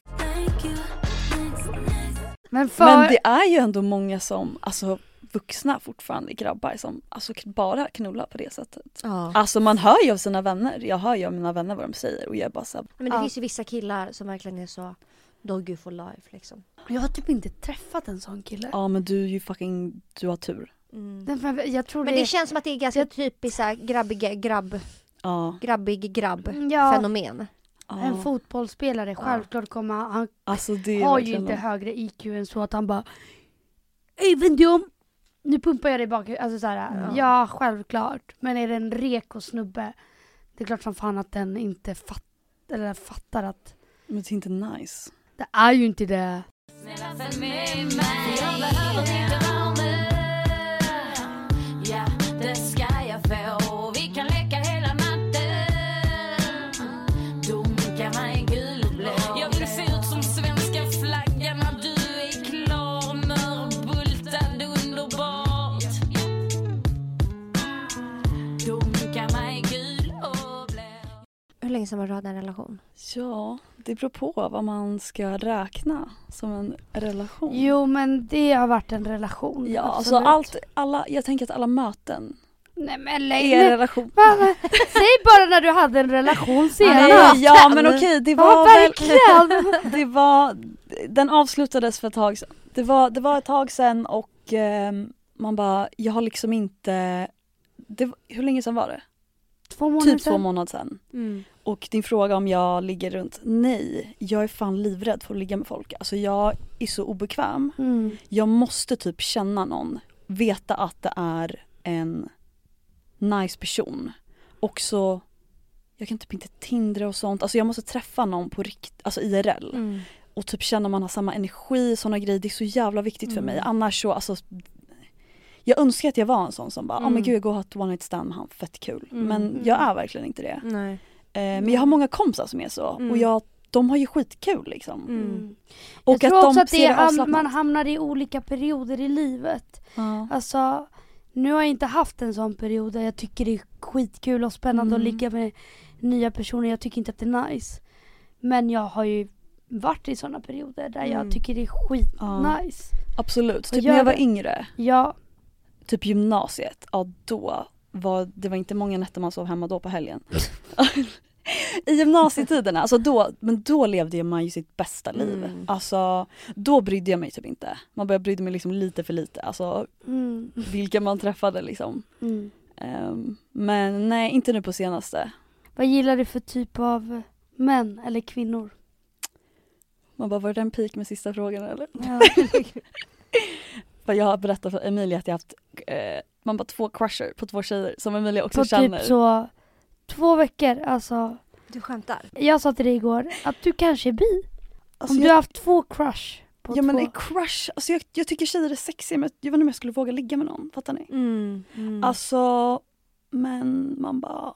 Men för... Men det är ju ändå många som, alltså vuxna fortfarande grabbar som alltså bara knullar på det sättet. Ja. Alltså man hör ju av sina vänner, jag hör ju av mina vänner vad de säger och jag är bara såhär, Men det Ja. finns ju vissa killar som verkligen är så doggy for life liksom. Jag har typ inte träffat en sån kille. ja men du är ju fucking, du har tur. Mm. För jag tror Men det, det känns som att det är ganska typiskt såhär grabbiga, grabb, Ja. grabbig grabb ja, fenomen. ja. en fotbollsspelare, självklart kommer han, Alltså har ju inte något. högre IQ än så att han bara Även dum! Nu pumpar jag dig bak, alltså såhär, Ja. ja. självklart. Men är det en reko snubbe, det är klart som fan att den inte fatt, eller fattar att Men det är inte nice. det är ju inte det. Snälla följ med mig, jag behöver ditt rum Ja, det ska jag få. Vi kan leka hela natten. Dunkarna är gulblå. Jag vill se ut som svenska flaggan när du är klar. Mörbultad underbart. Dunkarna är gul och blå. Hur länge sen var du hade en relation? Ja, det beror på vad man ska räkna som en relation. Jo men det har varit en relation. Ja, alltså absolut. allt, alla, jag tänker att alla möten Nej men är lägg ner. relation. Säg bara när du hade en relation senast. Nej, ja men okej det Ja var väl, verkligen. det var, den avslutades för ett tag sedan. Det var, det var ett tag sedan och ehm, man bara, jag har liksom inte, det, hur länge sedan var det? Två månader Typ två sedan. månader sedan. Mm. Och din fråga om jag ligger runt, nej jag är fan livrädd för att ligga med folk. Alltså jag är så obekväm. Mm. Jag måste typ känna någon, veta att det är en nice person. Också, jag kan typ inte tindra och sånt, alltså jag måste träffa någon på rikt, alltså IRL. Mm. Och typ känna man har samma energi, sådana grejer, det är så jävla viktigt för mig. Mm. Annars så, alltså jag önskar att jag var en sån som bara, ja Mm. men gud jag går och har ett one night stand med han, fett kul. Mm. Men jag är verkligen inte det. Nej. Eh, men jag har många kompisar som är så Mm. och jag, de har ju skitkul liksom. Mm. Mm. Och jag tror att också de att det är, det man hamnar i olika perioder i livet. Ja. Alltså, nu har jag inte haft en sån period där jag tycker det är skitkul och spännande Mm. att ligga med nya personer. Jag tycker inte att det är nice. Men jag har ju varit i såna perioder där Mm. jag tycker det är skitnice. Absolut, Och typ när jag var det. yngre, Ja, typ gymnasiet, ja då var det var inte många nätter man sov hemma då på helgen. I gymnasietiderna, alltså då, men då levde man ju sitt bästa liv. Mm. Alltså då brydde jag mig typ inte. Man började brydde mig liksom lite för lite, alltså mm, vilka man träffade liksom. mm. Ehm, men nej, inte nu på senaste. Vad gillar du för typ av män eller kvinnor? Man bara, var det en pik med sista frågan eller? Ja. Jag har berättat för Emilia att jag haft, eh, man bara två crusher på två tjejer som Emilia också På känner. typ så två veckor, alltså. Du skämtar? Jag sa till dig igår att du kanske är bi. Alltså, Om du jag- har haft två crush på Ja men två. en crush, alltså jag, jag tycker tjejer är sexiga men jag vet inte om jag skulle våga ligga med någon, fattar ni? Mm. Mm. Alltså, men man bara...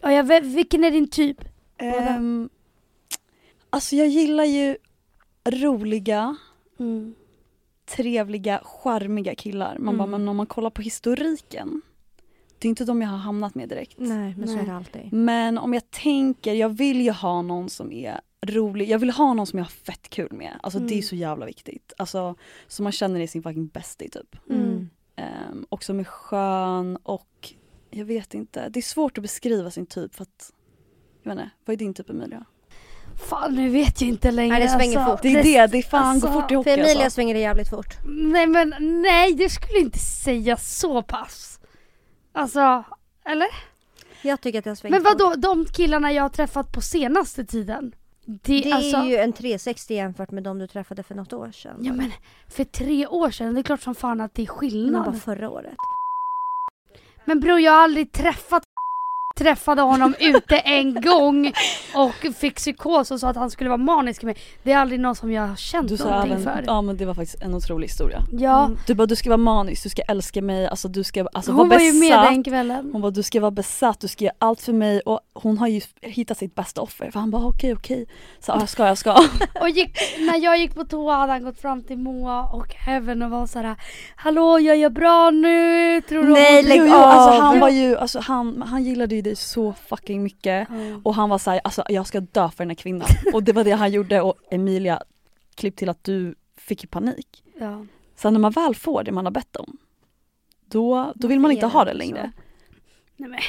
Ja, jag vet, vilken är din typ? ehm, alltså jag gillar ju roliga, Mm. Trevliga, charmiga killar. Man bara, Mm. men om man kollar på historiken, det är inte de jag har hamnat med direkt. Nej men så är Nej. det alltid. Men om jag tänker, jag vill ju ha någon som är rolig, jag vill ha någon som jag har fett kul med. Alltså det är Mm. så jävla viktigt. Alltså som man känner är sin fucking bestie typ. Mm. Um, och som är skön och jag vet inte, det är svårt att beskriva sin typ för att jag vet inte, vad är din typ Emilia? Fan nu vet jag inte längre. Nej, det svänger alltså. fort. Det är det, det är fan alltså, går fort i hockey För Emilia alltså. svänger det jävligt fort. Nej men nej, du skulle inte säga så pass. Alltså, eller? Jag tycker att jag svänger Men fort. vadå, de killarna jag har träffat på senaste tiden? Det, Det alltså, är ju en 360 jämfört med de du träffade för något år sedan. Ja men för tre år sedan, det är klart som fan att det är Det var skillnad. förra året. Men bror jag har aldrig träffat träffade honom ute en gång och fick psykos och sa att han skulle vara manisk med. Det är aldrig någon som jag har känt Du någonting även, för. ja men det var faktiskt en otrolig historia. Ja, Mm. Du bara du ska vara manisk, du ska älska mig, alltså du ska alltså, hon vara var ju med besatt. den kvällen. Hon bara du ska vara besatt, du ska göra allt för mig och hon har ju hittat sitt bästa offer. För han bara okej okej. Så ja, jag ska, jag ska. Och gick, när jag gick på toa hade han gått fram till Moa och Heaven och var såhär Hallå jag gör bra nu, tror du Nej, hon- lägg jo, av. alltså han var ju, alltså han, han gillade ju dig så fucking mycket. Ja. Och han var såhär, alltså jag ska dö för den här kvinnan. och det var det han gjorde och Emilia, klipp till att du fick panik. Ja. Sen när man väl får det man har bett om, då, då vill man inte ha det längre. Nej, men,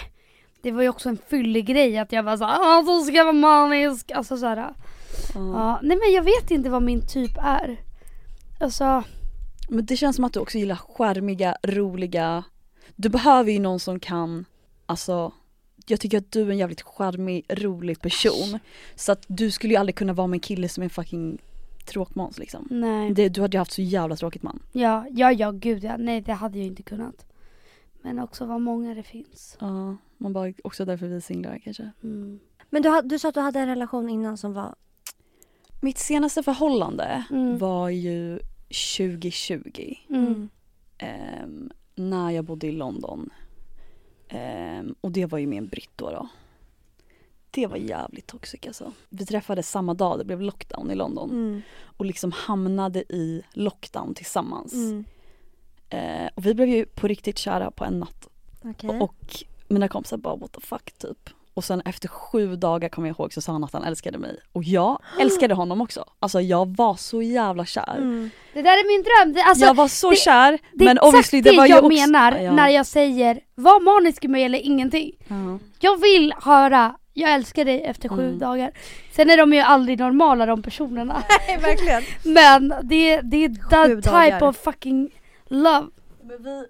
det var ju också en fyllig grej att jag var såhär, så ska jag vara manisk. Alltså såhär. Ja. Ja. Nej men jag vet inte vad min typ är. Alltså, Men det känns som att du också gillar skärmiga, roliga, du behöver ju någon som kan, alltså jag tycker att du är en jävligt charmig, rolig person. Så att du skulle ju aldrig kunna vara med en kille som är fucking tråkmåns liksom. nej. Det, du hade ju haft så jävla tråkigt man. Ja, ja, ja gud ja. Nej det hade jag inte kunnat. Men också vad många det finns. Ja, man bara också därför vi är singlar kanske. Mm. Men du, du sa att du hade en relation innan som var... Mitt senaste förhållande Mm. var ju 2020. Mm. ehm, när jag bodde i London. Ehm, och det var ju med en britt då, då. Det var jävligt toxic alltså. Vi träffades samma dag det blev lockdown i London Mm. och liksom hamnade i lockdown tillsammans. Mm. Eh, och vi blev ju på riktigt kära på en natt. Okej. Och mina kompisar bara what the fuck typ. Och sen efter sju dagar kommer jag ihåg så sa han att han älskade mig. Och jag älskade honom också. Alltså jag var så jävla kär. Mm. Det där är min dröm. Det, alltså, jag var så det- kär det men exakt obviously det det var jag ju också, menar Ja. när jag säger var manisk i mig eller ingenting. Ja. Jag vill höra jag älskar dig efter sju Mm. dagar. Sen är de ju aldrig normala de personerna. Nej, verkligen. Men det, det är that Sju type dagar. of fucking love. Men vi,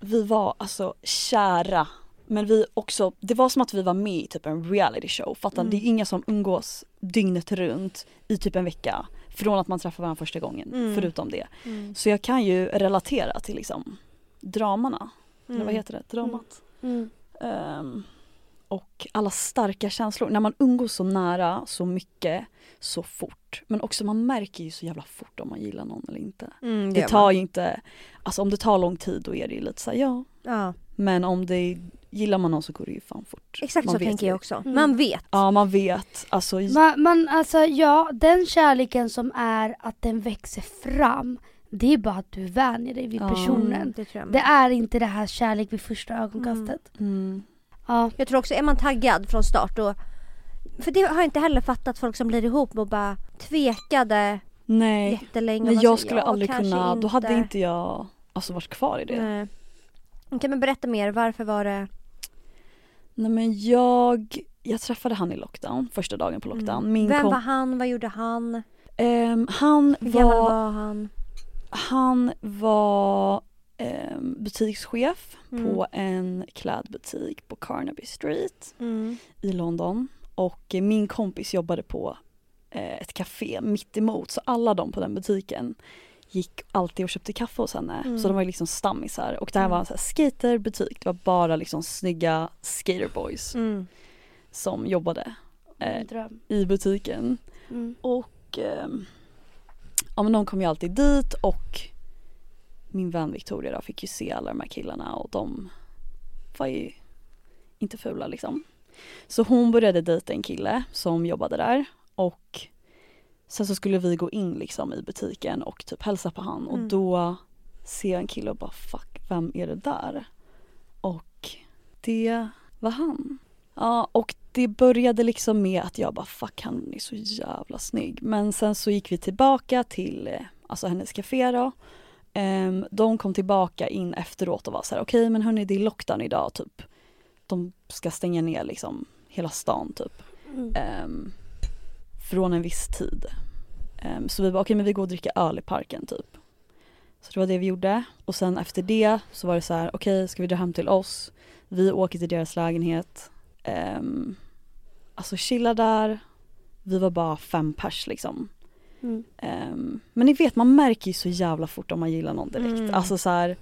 vi var alltså kära. Men vi också, det var som att vi var med i typ en reality show. Fattar Mm. Det är inga som umgås dygnet runt i typ en vecka. Från att man träffar varandra första gången, Mm. förutom det. Mm. Så jag kan ju relatera till liksom dramarna. Eller vad Mm. heter det? Dramat. Ehm, och alla starka känslor. När man umgås så nära, så mycket, så fort. Men också man märker ju så jävla fort om man gillar någon eller inte. Mm, Det gör tar man. ju inte, alltså om det tar lång tid då är det ju lite såhär ja. Ja, Men om det, gillar man någon så går det ju fan fort. exakt Man så tänker jag också. Mm. Man vet. Ja man vet, alltså Man, man, alltså ja, den kärleken som är att den växer fram. Det är bara att du vänjer dig vid Ja. personen. det tror jag Det med. är inte det här kärlek vid första ögonkastet. mm, Ja. Jag tror också, är man taggad från start då för det har jag inte heller fattat folk som blir ihop och bara tvekade nej. jättelänge. Nej jag skulle ja, aldrig kunna, då hade inte jag alltså varit kvar i det. Nej. Kan man berätta mer, varför var det? Men jag, jag träffade han i lockdown, första dagen på lockdown. Min Mm. Vem kom, var han, vad gjorde han? Ehm, han Hur gammal var, var han? han var ehm, butikschef Mm. på en klädbutik på Carnaby Street Mm. i London. Och eh, min kompis jobbade på eh, ett café mitt emot så alla de på den butiken gick alltid och köpte kaffe hos henne. Mm. Så de var liksom stammisar och det här var en så här skaterbutik. Det var bara liksom snygga skaterboys Mm. som jobbade eh, i butiken. Mm. Och ehm, ja men de kom ju alltid dit och min vän Victoria då fick ju se alla de här killarna och de var ju inte fula liksom. Så hon började dejta en kille som jobbade där och sen så skulle vi gå in liksom i butiken och typ hälsa på han och Mm. då ser jag en kille och bara fuck, vem är det där? Och det var han. Ja och det började liksom med att jag bara fuck han är så jävla snygg. Men sen så gick vi tillbaka till eh, alltså hennes café då. Ehm, de kom tillbaka in efteråt och var så här: okej men hörni det är lockdown idag typ. De ska stänga ner liksom hela stan typ. Mm. Ehm, från en viss tid. Ehm, så vi bara okej men vi går och dricker öl i parken typ. Så det var det vi gjorde och sen efter det så var det så här: okej ska vi dra hem till oss? Vi åker till deras lägenhet. Um, alltså chilla där. Vi var bara fem pers liksom. Mm. Ehm, men ni vet man märker ju så jävla fort om man gillar någon direkt. Mm. Alltså så här,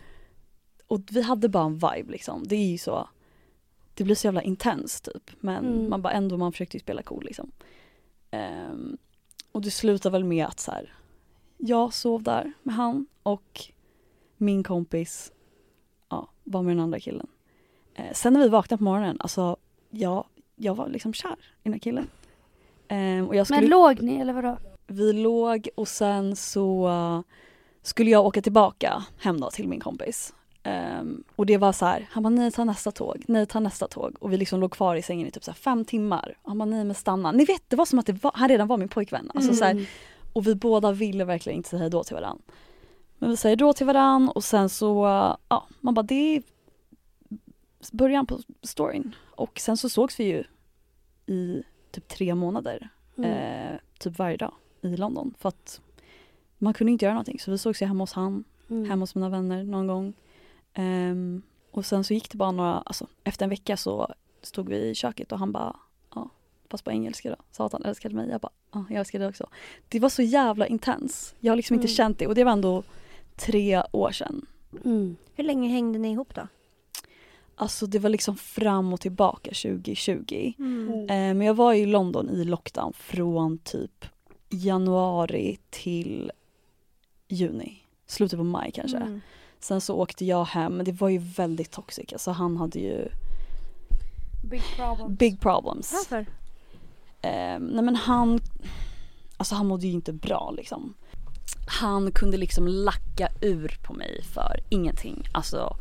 och vi hade bara en vibe liksom. Det är ju så. Det blir så jävla intens typ. Men Mm. man bara ändå, man försökte ju spela cool liksom. Ehm, och det slutar väl med att så här, jag sov där med han och min kompis ja, var med den andra killen. Eh, sen när vi vaknade på morgonen, alltså jag, jag var liksom kär i den här killen. Ehm, och jag skulle Men låg ni eller vadå? vi låg och sen så uh, skulle jag åka tillbaka hem då till min kompis. Ehm, och det var så här, han bara nej ta nästa tåg, nej ta nästa tåg. Och vi liksom låg kvar i sängen i typ så fem timmar. Han bara nej men stanna. Ni vet det var som att det var, han redan var min pojkvän. Alltså så här, Mm. och vi båda ville verkligen inte säga hejdå till varandra. Men vi säger då till varandra och sen så, ja man bara det är början på storyn. Och sen så sågs vi ju i typ tre månader Mm. eh, typ varje dag i London för att man kunde inte göra någonting så vi sågs ju hemma hos han, Mm. hemma hos mina vänner någon gång. Ehm, och sen så gick det bara några, alltså efter en vecka så stod vi i köket och han bara, ja fast på engelska då, sa att han älskade mig. Jag bara, ja jag älskar dig också. Det var så jävla intens. Jag har liksom inte Mm. känt det och det var ändå tre år sedan. Mm. Hur länge hängde ni ihop då? Alltså det var liksom fram och tillbaka 2020. Mm. Eh, men jag var i London i lockdown från typ januari till juni. Slutet på maj kanske. Mm. Sen så åkte jag hem, men det var ju väldigt toxic. Alltså han hade ju Big problem. big problems. Varför? Eh, nej men han, alltså han mådde ju inte bra liksom. Han kunde liksom lacka ur på mig för ingenting. Alltså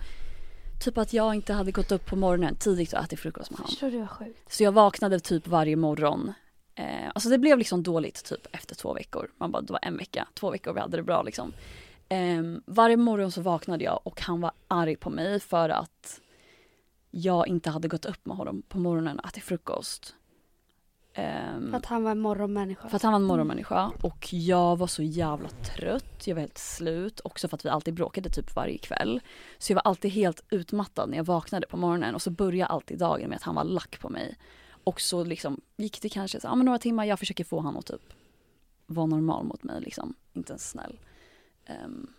typ att jag inte hade gått upp på morgonen tidigt och ätit frukost med honom. Förstår du vad sjukt? Så jag vaknade typ varje morgon. Eh, alltså det blev liksom dåligt typ efter två veckor. Man bara, det var en vecka, två veckor vi hade det bra liksom. Eh, varje morgon så vaknade jag och han var arg på mig för att jag inte hade gått upp med honom på morgonen och ätit frukost. Ehm, För att han var en morgonmänniska. för att han var en morgonmänniska och jag var så jävla trött, jag var helt slut. Också för att vi alltid bråkade typ varje kväll. Så jag var alltid helt utmattad när jag vaknade på morgonen och så började alltid dagen med att han var lack på mig. Och så liksom gick det kanske så, men några timmar, jag försöker få honom att typ vara normal mot mig liksom, inte ens snäll. Ehm,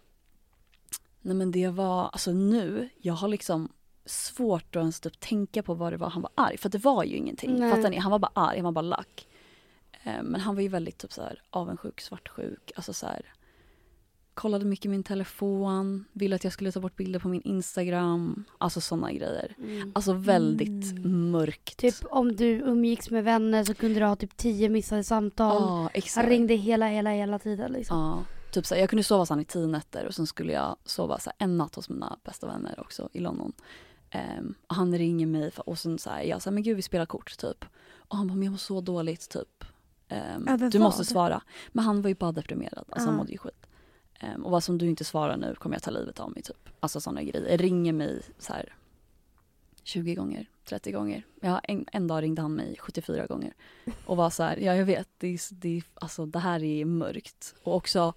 nej men det var, alltså nu, jag har liksom svårt att ens typ tänka på vad det var han var arg för det var ju ingenting. Nej. Fattar ni? Han var bara arg, han var bara lack. Eh, Men han var ju väldigt typ så här avundsjuk, svartsjuk. Alltså så här, kollade mycket min telefon, ville att jag skulle ta bort bilder på min Instagram. Alltså sådana grejer. Mm. Alltså väldigt mörkt. Typ om du umgicks med vänner så kunde du ha typ tio missade samtal. Exakt. Han ringde hela, hela, hela tiden liksom. Ja, typ så här, jag kunde sova så i tio nätter och sen skulle jag sova så en natt hos mina bästa vänner också i London. Ehm, och han ringer mig för, och sen så här, jag säger men gud vi spelar kort typ. Och han bara, men jag mår så dåligt typ. Ehm, Över du vad? måste svara. Men han var ju bara deprimerad, alltså han Ja. mådde ju skit. Ehm, och vad som du inte svarar nu kommer jag ta livet av mig typ. Alltså sådana grejer. Ringer mig så här 20 gånger, 30 gånger. Ja, en, en dag ringde han mig 74 gånger. Och var så här, ja jag vet, det, är, det, är, alltså, det här är mörkt. Och också,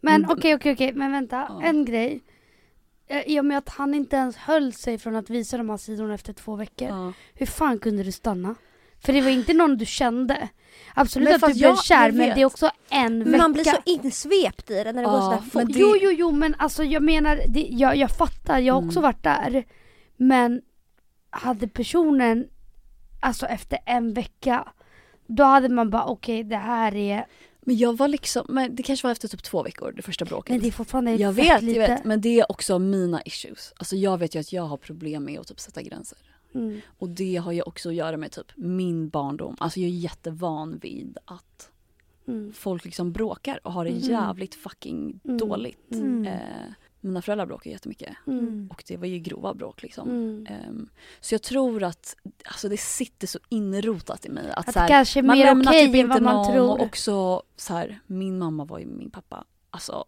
Men Mm. okej, okej, okej, men vänta. Ja. En grej. Eh, I och med att han inte ens höll sig från att visa de här sidorna efter två veckor. ja, Hur fan kunde du stanna? För det var inte någon du kände. Absolut Men att du blev jag- kär men det är också en vecka. Man blir så insvept i det när det går Ja, sådär fort. men det- Jo, jo, jo, men alltså jag menar, det, jag, jag fattar, jag har också Mm. varit där. Men hade personen, alltså efter en vecka, då hade man bara okej det här är, Men jag var liksom, men det kanske var efter typ två veckor, det första bråket. men det är fortfarande jag vet, lite. jag vet, men det är också mina issues. Alltså jag vet ju att jag har problem med att typ sätta gränser. Mm. Och det har ju också att göra med typ min barndom. Alltså jag är jättevan vid att Mm. folk liksom bråkar och har det Mhm. jävligt fucking Mm. dåligt. Mm. Eh, mina föräldrar bråkar jättemycket. Mm. Och det var ju grova bråk liksom. Mm. Ehm, så jag tror att alltså det sitter så inrotat i mig att, Att så här, det kanske är man mer lämnar okej typ än inte vad man någon tror. och också så här, min mamma var ju min pappa, alltså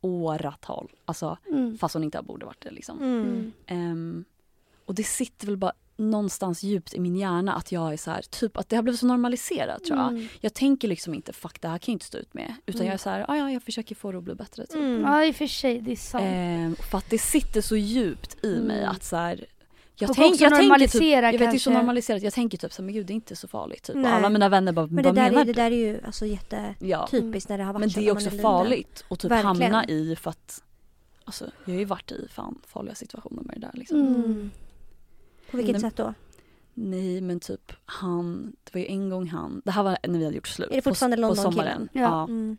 åratal. Alltså Mm. fast hon inte borde varit det liksom. Mm. Ehm, och det sitter väl bara någonstans djupt i min hjärna att jag är så här, typ att det har blivit så normaliserat tror jag. Mm. Jag tänker liksom inte fuck det här kan jag inte stå ut med. Utan Mm. jag är så här, "Ah, ja jag försöker få det att bli bättre typ. Mm. Ja i och för sig, det är sant. Ehm, för att det sitter så djupt i mig Mm. att så här, jag, Och tänk, jag tänker typ, jag vet det är så normaliserat, jag tänker typ så men gud det är inte så farligt typ. Nej. alla mina vänner bara, Men det där, är, det där är ju alltså jättetypiskt Ja. när det har varit Men det är också farligt att typ Verkligen. hamna i för att Alltså jag har ju varit i fan farliga situationer med det där liksom. Mm. På vilket Nej. sätt då? Nej men typ han, det var ju en gång han, det här var när vi hade gjort slut. Är det fortfarande på, på London-killen? sommaren. Ja. Ja. Mm.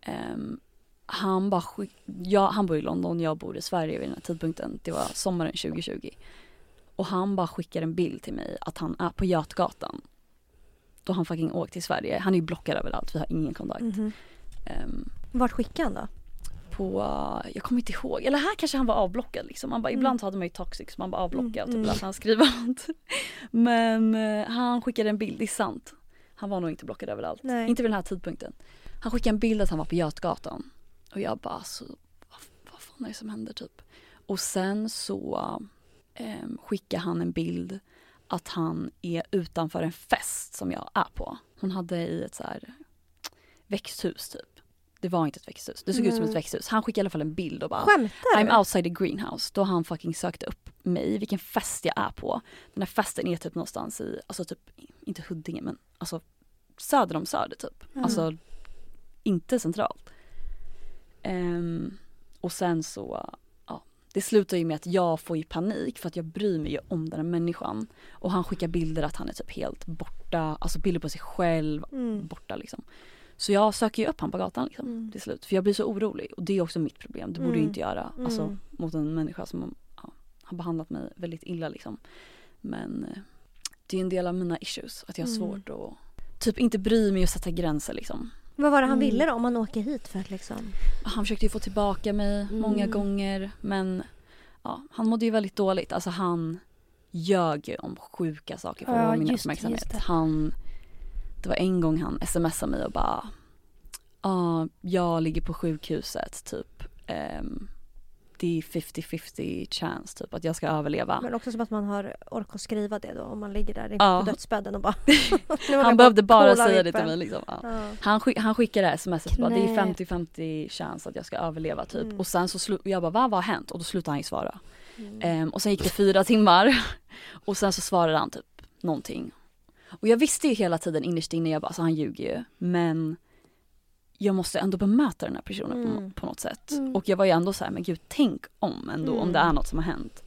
Ehm, han bara skick, ja, han bor i London, jag bor i Sverige vid den här tidpunkten. Det var sommaren 2020. Och han bara skickar en bild till mig att han är på Götgatan. Då han fucking åkt till Sverige. Han är ju blockad överallt, vi har ingen kontakt. Mhm. Ehm, Vart skickade han då? På, jag kommer inte ihåg, eller här kanske han var avblockad liksom. Man bara, Mm. Ibland hade man ju toxic så man bara avblockade och Mm, typ mm. han skriva något. Men eh, han skickade en bild, det är sant. Han var nog inte blockad överallt. Nej. Inte vid den här tidpunkten. Han skickade en bild att han var på Götgatan. Och jag bara alltså, vad, vad fan är det som händer typ? Och sen så eh, skickade han en bild att han är utanför en fest som jag är på. Hon hade i ett så här växthus typ. Det var inte ett växthus, det såg ut som ett växthus. Han skickade i alla fall en bild och bara Skämtar du? I'm outside the greenhouse. Då har han fucking sökt upp mig, vilken fest jag är på. Den här festen är typ någonstans i, alltså typ, inte Huddinge men alltså söder om Söder typ. Mm. Alltså inte centralt. Ehm, och sen så, ja, det slutar ju med att jag får ju panik för att jag bryr mig ju om den här människan. Och han skickar bilder att han är typ helt borta, alltså bilder på sig själv, Mm. borta liksom. Så jag söker ju upp han på gatan liksom, Mm. till slut. För jag blir så orolig och det är också mitt problem. Det borde Mm. jag inte göra. Alltså Mm. mot en människa som ja, har behandlat mig väldigt illa liksom. Men eh, det är en del av mina issues. Att jag har Mm. svårt att typ inte bry mig och sätta gränser liksom. Vad var det han Mm. ville då om han åker hit för att liksom? Han försökte ju få tillbaka mig många gånger men ja, han mådde ju väldigt dåligt. Alltså han ljög ju om sjuka saker för att Ja, få min uppmärksamhet. Han, det var en gång han smsade mig och bara Ja, jag ligger på sjukhuset typ. Ehm, det är 50-50 chance typ att jag ska överleva. Men också som att man har ork att skriva det då om man ligger där Ja. på dödsbädden och bara... Han behövde bara säga det till mig liksom. Ja. Ja. Han, skick, han skickade smset bara, det är Knä. 50-50 chans att jag ska överleva typ. Mm. Och sen så slu- jag bara, vad har hänt? Och då slutade han ju svara. Mm. Ehm, och sen gick det fyra timmar och sen så svarade han typ någonting. Och jag visste ju hela tiden innerst inne, jag bara, alltså han ljuger ju. Men jag måste ändå bemöta den här personen på, Mm. på något sätt. Mm. Och jag var ju ändå så här, men gud tänk om ändå, om Mm. det är något som har hänt.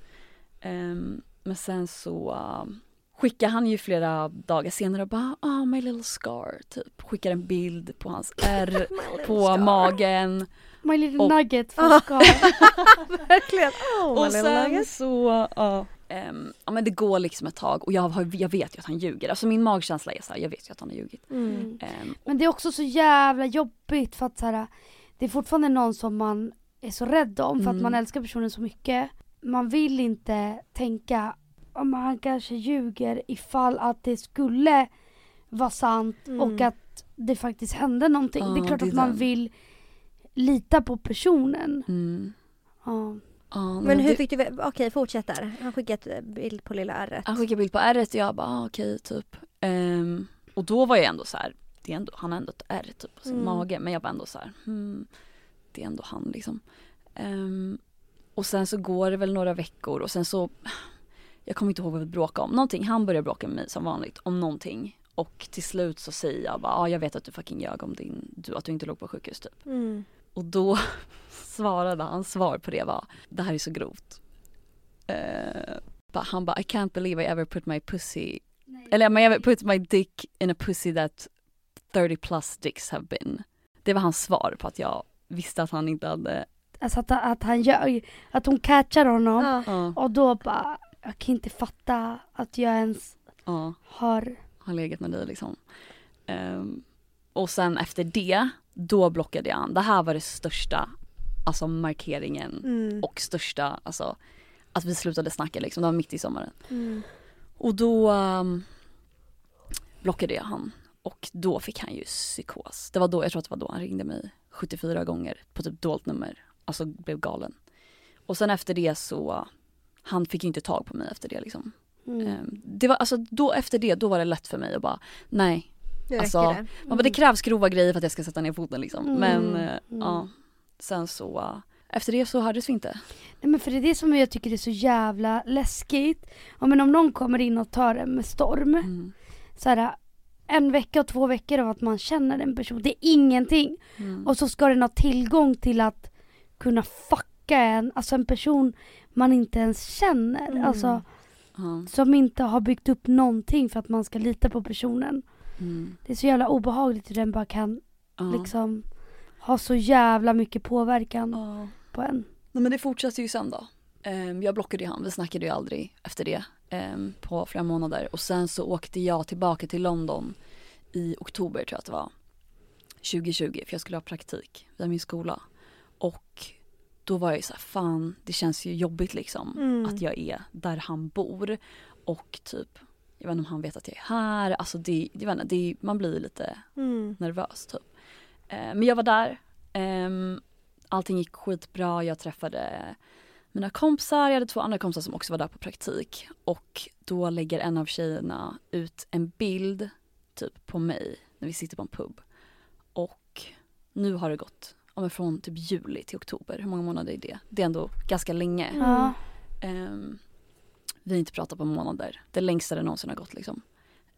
Ehm, men sen så uh, skickade han ju flera dagar senare och bara, ah my little scar, typ. Skickar en bild på hans ärr på magen. My little Och- nugget för Scar. Verkligen! Oh, Och my little sen nugget. så, ja. Ehm, ja men det går liksom ett tag och jag, har, jag vet ju att han ljuger. Alltså min magkänsla är så här, jag vet ju att han har ljugit. Mm. Ehm, Men det är också så jävla jobbigt för att så här, det är fortfarande någon som man är så rädd om för att Mm. man älskar personen så mycket. Man vill inte tänka om han kanske ljuger ifall att det skulle vara sant Mm. och att det faktiskt hände någonting. det är klart det är att man den. vill lita på personen. mm, Ja. Ja, Men hur det- fick du... Okej, fortsätt där. Han skickade bild på lilla ärret. Han skickade bild på ärret och jag bara ah, okej typ. Ehm, och då var jag ändå så här, det är ändå, han har ändå ett ärr typ på sin Mm. mage men jag var ändå så här, hmm, det är ändå han liksom. Ehm, och sen så går det väl några veckor och sen så, jag kommer inte ihåg vad vi bråkade om, någonting, han börjar bråka med mig som vanligt om någonting. Och till slut så säger jag bara, ah, jag vet att du fucking ljög om din, du, att du inte låg på sjukhus typ. Mm. Och då svarade hans svar på det var, det här är så grovt. Bara- han bara, I can't believe I ever put my pussy, eller I ever put my dick in a pussy that 30 plus dicks have been. Det var hans svar på att jag visste att han inte hade, Alltså att, att han ljög, att hon catchar honom Ja. ja, och då bara, jag kan inte fatta att jag ens ja, har har legat med dig liksom. Ehm, och sen efter det, då blockade jag han. Det här var det största, alltså markeringen Mm. och största, alltså att vi slutade snacka liksom, det var mitt i sommaren. Mm. Och då um, blockade jag han och då fick han ju psykos. Det var då, jag tror att det var då han ringde mig 74 gånger på typ dolt nummer. Alltså blev galen. Och sen efter det så, han fick ju inte tag på mig efter det liksom. mm. Ehm, Det var alltså då efter det, då var det lätt för mig att bara nej. Räcker Alltså, det. Man bara, det krävs grova grejer för att jag ska sätta ner foten liksom. Mm. Men Mm. ja, sen så, efter det så hördes vi inte. Nej men för det är det som jag tycker är så jävla läskigt. Ja, men om någon kommer in och tar en med storm. Mm. Så här, en vecka och två veckor av att man känner en person. Det är ingenting. Mm. Och så ska den ha tillgång till att kunna fucka en. Alltså en person man inte ens känner. Mm. Alltså Ja, som inte har byggt upp någonting för att man ska lita på personen. mm. Det är så jävla obehagligt hur den bara kan liksom ha så jävla mycket påverkan Ja. på en. Nej men det fortsatte ju sen då. Ehm, jag blockade ju han, vi snackade ju aldrig efter det ehm, på flera månader. Och sen så åkte jag tillbaka till London i oktober tror jag att det var. 2020 för jag skulle ha praktik via min skola. Och då var jag ju så här, fan det känns ju jobbigt liksom Mm. att jag är där han bor. Och typ, jag vet inte om han vet att jag är här. Alltså det, jag vet inte, det, man blir lite Mm. nervös typ. Eh, men jag var där. Ehm, allting gick skitbra. Jag träffade mina kompisar. Jag hade två andra kompisar som också var där på praktik. Och då lägger en av tjejerna ut en bild typ på mig när vi sitter på en pub. Och nu har det gått ja, men från typ juli till oktober. Hur många månader är det? Det är ändå ganska länge. Mm. Ehm, vi har inte pratat på månader. Det längsta det någonsin har gått liksom.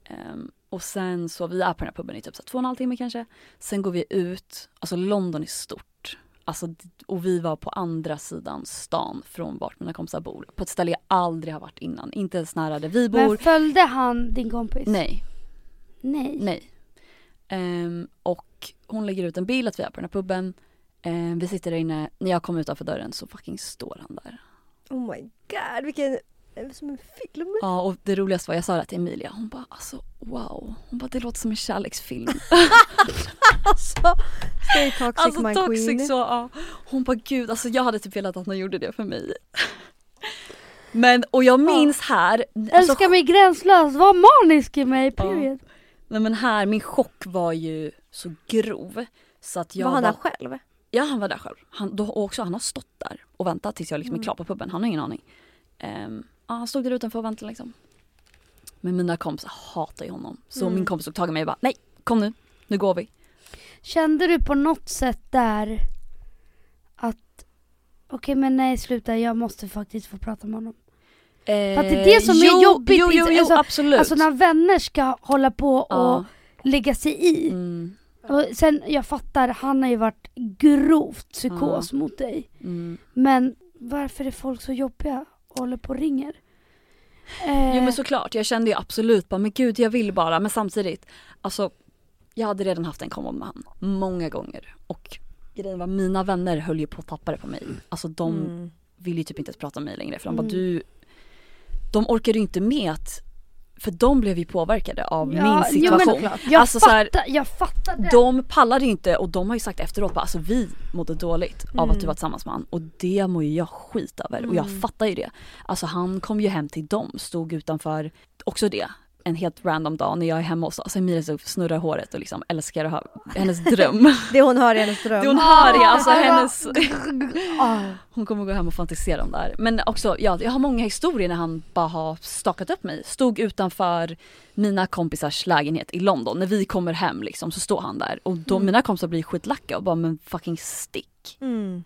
Ehm, och sen så, vi är på den här puben i typ så två och en halv timme kanske. Sen går vi ut, alltså London är stort. Alltså, och vi var på andra sidan stan från vart mina kompisar bor. På ett ställe jag aldrig har varit innan. Inte ens nära där vi Men bor. följde han din kompis? Nej, Nej. nej. Ehm, och hon lägger ut en bild att vi är på den här puben. Ehm, vi sitter där inne, när jag kommer utanför dörren så fucking står han där. Oh my god, vilken... Som en film. Ja och det roligaste var jag sa det till Emilia, hon bara alltså wow. Hon bara det låter som en kärleksfilm. Alltså, stay toxic alltså my toxic queen. så ja. Hon bara gud alltså jag hade typ velat att han gjorde det för mig. Men och jag minns här, alltså, Älskar mig gränslöst, var manisk i mig, period. nej men här, min chock var ju så grov. Så att jag var han var, där själv? Ja han var där själv. Han, då, också han har stått där och väntat tills jag liksom Mm. är klar på puben. Han har ingen aning. Ehm, ja, han stod där utanför och väntade liksom. Men mina kompisar hatar ju honom. Så Mm. min kompis tog tag i mig och bara nej kom nu, nu går vi. Kände du på något sätt där att okej men nej sluta jag måste faktiskt få prata med honom. För att det är det som är jo, jobbigt, Jo, jo, jo alltså- absolut. Alltså när vänner ska hålla på och ja. lägga sig i. mm, Och sen jag fattar, han har ju varit grovt psykos mot dig. mm. Men varför är folk så jobbiga håller på och ringer? Eh, Jo men såklart, jag kände ju absolut bara men gud jag vill bara men samtidigt alltså jag hade redan haft en konvo med han många gånger och grejen var mina vänner höll ju på att tappa det på mig. Alltså de Mm. ville ju typ inte ens prata med mig längre för de bara Mm. du De orkade ju inte med att för de blev ju påverkade av Ja, min jo, situation. såklart. jag, Alltså så här- fattar, jag fattar det. de pallade ju inte och de har ju sagt efteråt bara, alltså vi mådde dåligt av att du Mm. var tillsammans med han och det mår ju jag skit över och jag Mm. fattar ju det. Alltså han kom ju hem till dem, stod utanför, också det, en helt random dag när jag är hemma hos oss. Emilia så snurrar håret och liksom älskar att ha hennes dröm. Det hon hör i hennes dröm. det hon hör är alltså Ah, hennes, Ah. hon kommer gå hem och fantisera om det här. Men också, ja, jag har många historier när han bara har stakat upp mig. Stod utanför mina kompisars lägenhet i London. När vi kommer hem liksom så står han där och då, Mm. mina kompisar blir skitlacka och bara men fucking stick. Mm.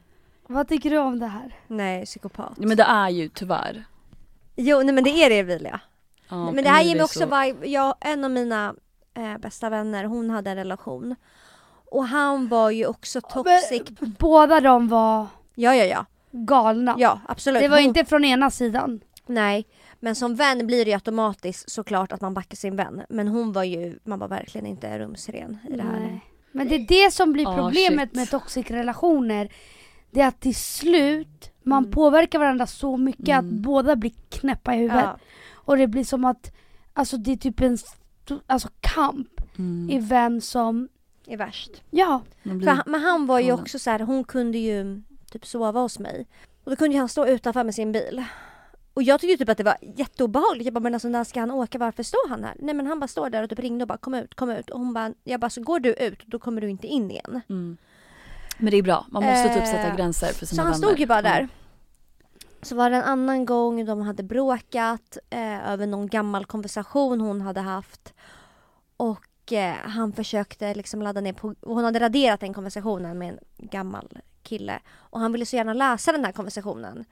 Vad tycker du om det här? Nej, psykopat. Men det är ju tyvärr. Jo, nej men det är det Emilia. Ja, men det här ger mig också så- vibe. Jag, en av mina eh, bästa vänner, hon hade en relation. Och han var ju också toxic. Båda de var Ja, ja, ja. galna. Ja, absolut. det var Hon- inte från ena sidan. Nej, men som vän blir det ju automatiskt såklart att man backar sin vän. Men hon var ju, man var verkligen inte rumsren i det här. Nej. Men det är det som blir Ah, problemet shit. med toxic relationer. Det är att till slut, man Mm. påverkar varandra så mycket att Mm. båda blir knäppa i huvudet. Ja. Och det blir som att, alltså det är typ en alltså, kamp Mm. i vem som, är värst. ja. Blir- För han, men han var ju också så här, hon kunde ju typ sova hos mig. Och då kunde ju han stå utanför med sin bil. Och jag tyckte typ att det var jätteobehagligt. Jag bara, men alltså när ska han åka? Varför står han här? Nej men han bara står där och typ ringde och bara kom ut, kom ut. Och hon bara, jag bara så går du ut då kommer du inte in igen. Mm. Men det är bra, man måste typ sätta Eh, gränser för Så sina han vänner. stod ju bara Ja. där. Så var det en annan gång de hade bråkat eh, över någon gammal konversation hon hade haft. Och eh, han försökte liksom ladda ner på, och hon hade raderat den konversationen med en gammal kille. Och han ville så gärna läsa den här konversationen.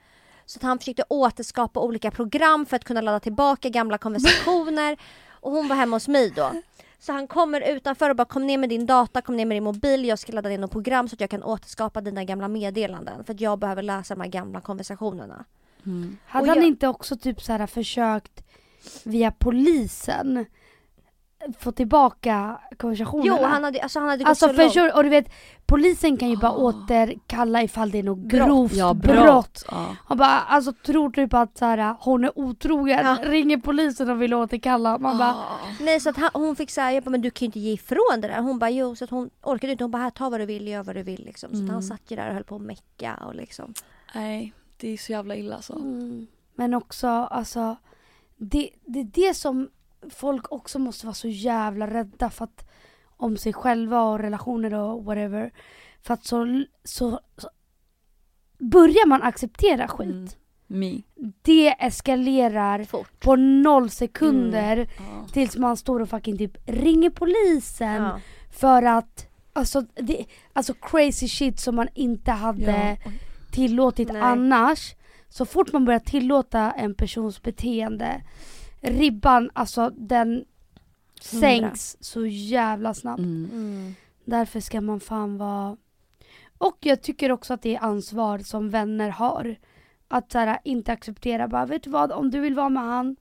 Så att han försökte återskapa olika program för att kunna ladda tillbaka gamla konversationer. Och hon var hemma hos mig då. Så han kommer utanför och bara kom ner med din data, kom ner med din mobil, jag ska ladda ner något program så att jag kan återskapa dina gamla meddelanden. För att jag behöver läsa de här gamla konversationerna. Mm. Hade Och han jag- inte också typ så här försökt via polisen få tillbaka konversationerna? Jo, han hade, alltså han hade gått Alltså så långt. förstår och du vet polisen kan ju bara Ah. återkalla ifall det är något Brott. grovt Ja, brott. brott. Ja. Och bara alltså tror du på att så här, hon är otrogen, Ja. ringer polisen och vill återkalla. Man bara Nej så att han, hon fick säga, jag bara, men du kan ju inte ge ifrån det där. Hon bara jo, så att hon orkade inte. Hon bara här, ta vad du vill, gör vad du vill liksom. Så att Mm. han satt ju där och höll på att mecka och liksom. Nej, det är så jävla illa alltså. mm. Men också alltså det, det är det som folk också måste vara så jävla rädda för att om sig själva och relationer och whatever. För att så, så, så börjar man acceptera skit. Mm. Me. Det eskalerar Fort. på noll sekunder Ja. tills man står och fucking typ ringer polisen Ja. för att alltså, det, alltså crazy shit som man inte hade Ja. tillåtit Nej. annars. Så fort man börjar tillåta en persons beteende, ribban alltså den sänks så jävla snabbt. Mm. Mm. Därför ska man fan vara... Och jag tycker också att det är ansvar som vänner har. Att så här, inte acceptera bara, vet du vad, om du vill vara med han,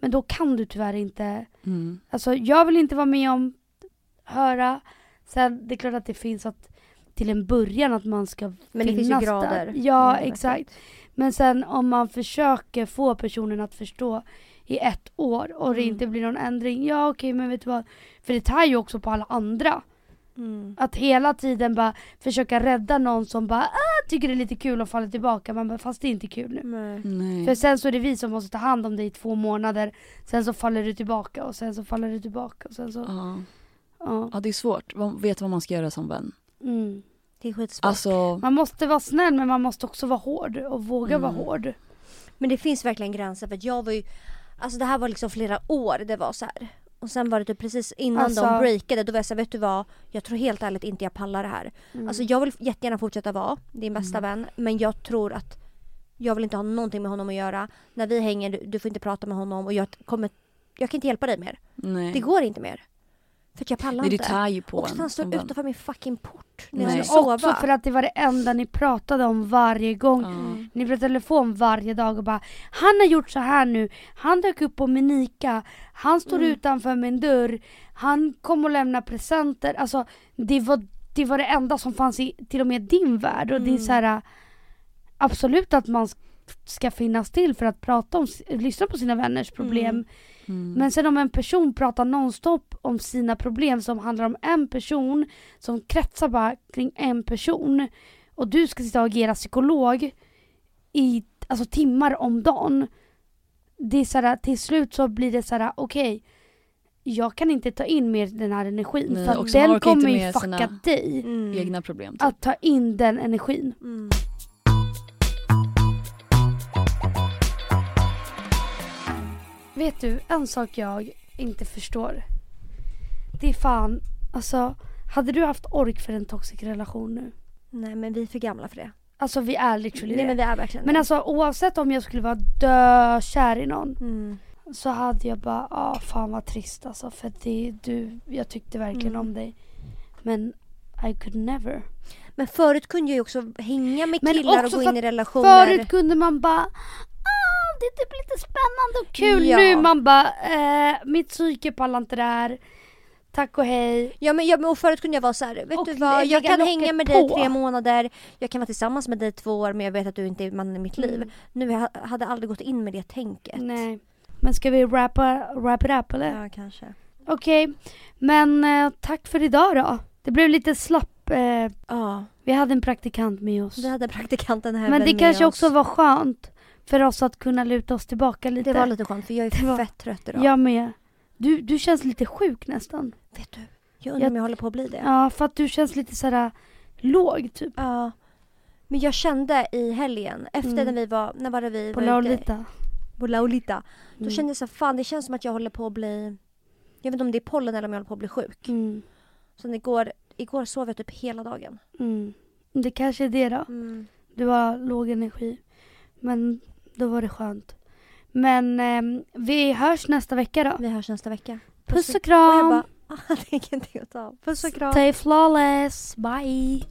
men då kan du tyvärr inte. Mm. Alltså jag vill inte vara med om, höra. Sen det är klart att det finns att till en början att man ska Men det finnas finns ju där. grader. Ja, Mm, exakt. Men sen om man försöker få personen att förstå i ett år och det Mm. inte blir någon ändring, ja okej men vet du vad. För det tar ju också på alla andra. Mm. Att hela tiden bara försöka rädda någon som bara ah, tycker det är lite kul att falla tillbaka, man bara, fast det är inte kul nu. Nej. Nej. För sen så är det vi som måste ta hand om dig i två månader, sen så faller du tillbaka och sen så faller du tillbaka och sen så, Ja. ja. ja det är svårt, man vet vad man ska göra som vän. Mm. Det är skitsvårt. Alltså, Man måste vara snäll men man måste också vara hård och våga Mm. vara hård. Men det finns verkligen gränser för att jag var ju Alltså det här var liksom flera år det var så här. Och sen var det typ precis innan Alltså- de breakade då var jag såhär, vet du vad? Jag tror helt ärligt inte jag pallar det här. Mm. Alltså jag vill jättegärna fortsätta vara din bästa Mm. vän men jag tror att jag vill inte ha någonting med honom att göra. När vi hänger, du, du får inte prata med honom och jag kommer jag kan inte hjälpa dig mer. nej. Det går inte mer. För att jag pallar Nej det inte. tär ju på och han vän. utanför min fucking port när Nej. jag ska sova. Också för att det var det enda ni pratade om varje gång. Ja. Ni pratade telefon varje dag och bara Han har gjort så här nu, han dök upp på Minika, han står Mm. utanför min dörr, han kom och lämnade presenter. Alltså det var, det var det enda som fanns i till och med din värld och det är Mm. så här Absolut att man ska finnas till för att prata om, lyssna på sina vänners problem. Mm. Men sen om en person pratar nonstop om sina problem som handlar om en person, som kretsar bara kring en person och du ska sitta och agera psykolog i alltså, timmar om dagen. Det är såhär, till slut så blir det såhär, okej jag kan inte ta in mer den här energin Nej, för så den kommer ju fucka dig. Mm. Egna problem. Typ. Att ta in den energin. Mm. Vet du, en sak jag inte förstår. Det är fan, alltså hade du haft ork för en toxic relation nu? Nej men vi är för gamla för det. Alltså vi är literally Nej det. men vi är verkligen Men det. alltså oavsett om jag skulle vara dökär i någon Mm. så hade jag bara, ah fan vad trist alltså för det, du, jag tyckte verkligen Mm. om dig. Men I could never. Men förut kunde jag ju också hänga med killar och gå in i relationer. Förut kunde man bara, det är typ lite spännande och kul. Ja. Nu man bara, eh, mitt psyke pallar inte det här. Tack och hej. Ja men, ja, men och förut kunde jag vara så här, vet Och du vad, jag kan hänga med dig på. tre månader, jag kan vara tillsammans med dig två år men jag vet att du inte är mannen i mitt liv. Mm. Nu jag hade aldrig gått in med det tänket. Nej. Men ska vi rappa, wrap it up eller? Ja kanske. Okej, men eh, tack för idag då. Det blev lite slapp. Eh, Ja, vi hade en praktikant med oss. vi hade praktikanten här Men det kanske oss. också var skönt för oss att kunna luta oss tillbaka lite. Det var lite skönt för jag är var- fett trött idag. Jag med. Du, du känns lite sjuk nästan. Vet du, jag undrar Jag- om jag håller på att bli det. Ja, för att du känns lite sådär låg typ. Ja. Men jag kände i helgen, efter Mm. när vi var, när var det vi På? Laulita. På Laulita. Då Mm. kände jag så här, fan det känns som att jag håller på att bli, jag vet inte om det är pollen eller om jag håller på att bli sjuk. Mm. Sen igår, igår sov jag typ hela dagen. Mm. Det kanske är det då. Du har låg energi. Men då var det skönt. Men ehm, vi hörs nästa vecka då. Vi hörs nästa vecka. Puss och Och jag kram. bara, ah, det är ingenting att ta. Puss och kram. Stay flawless. Bye.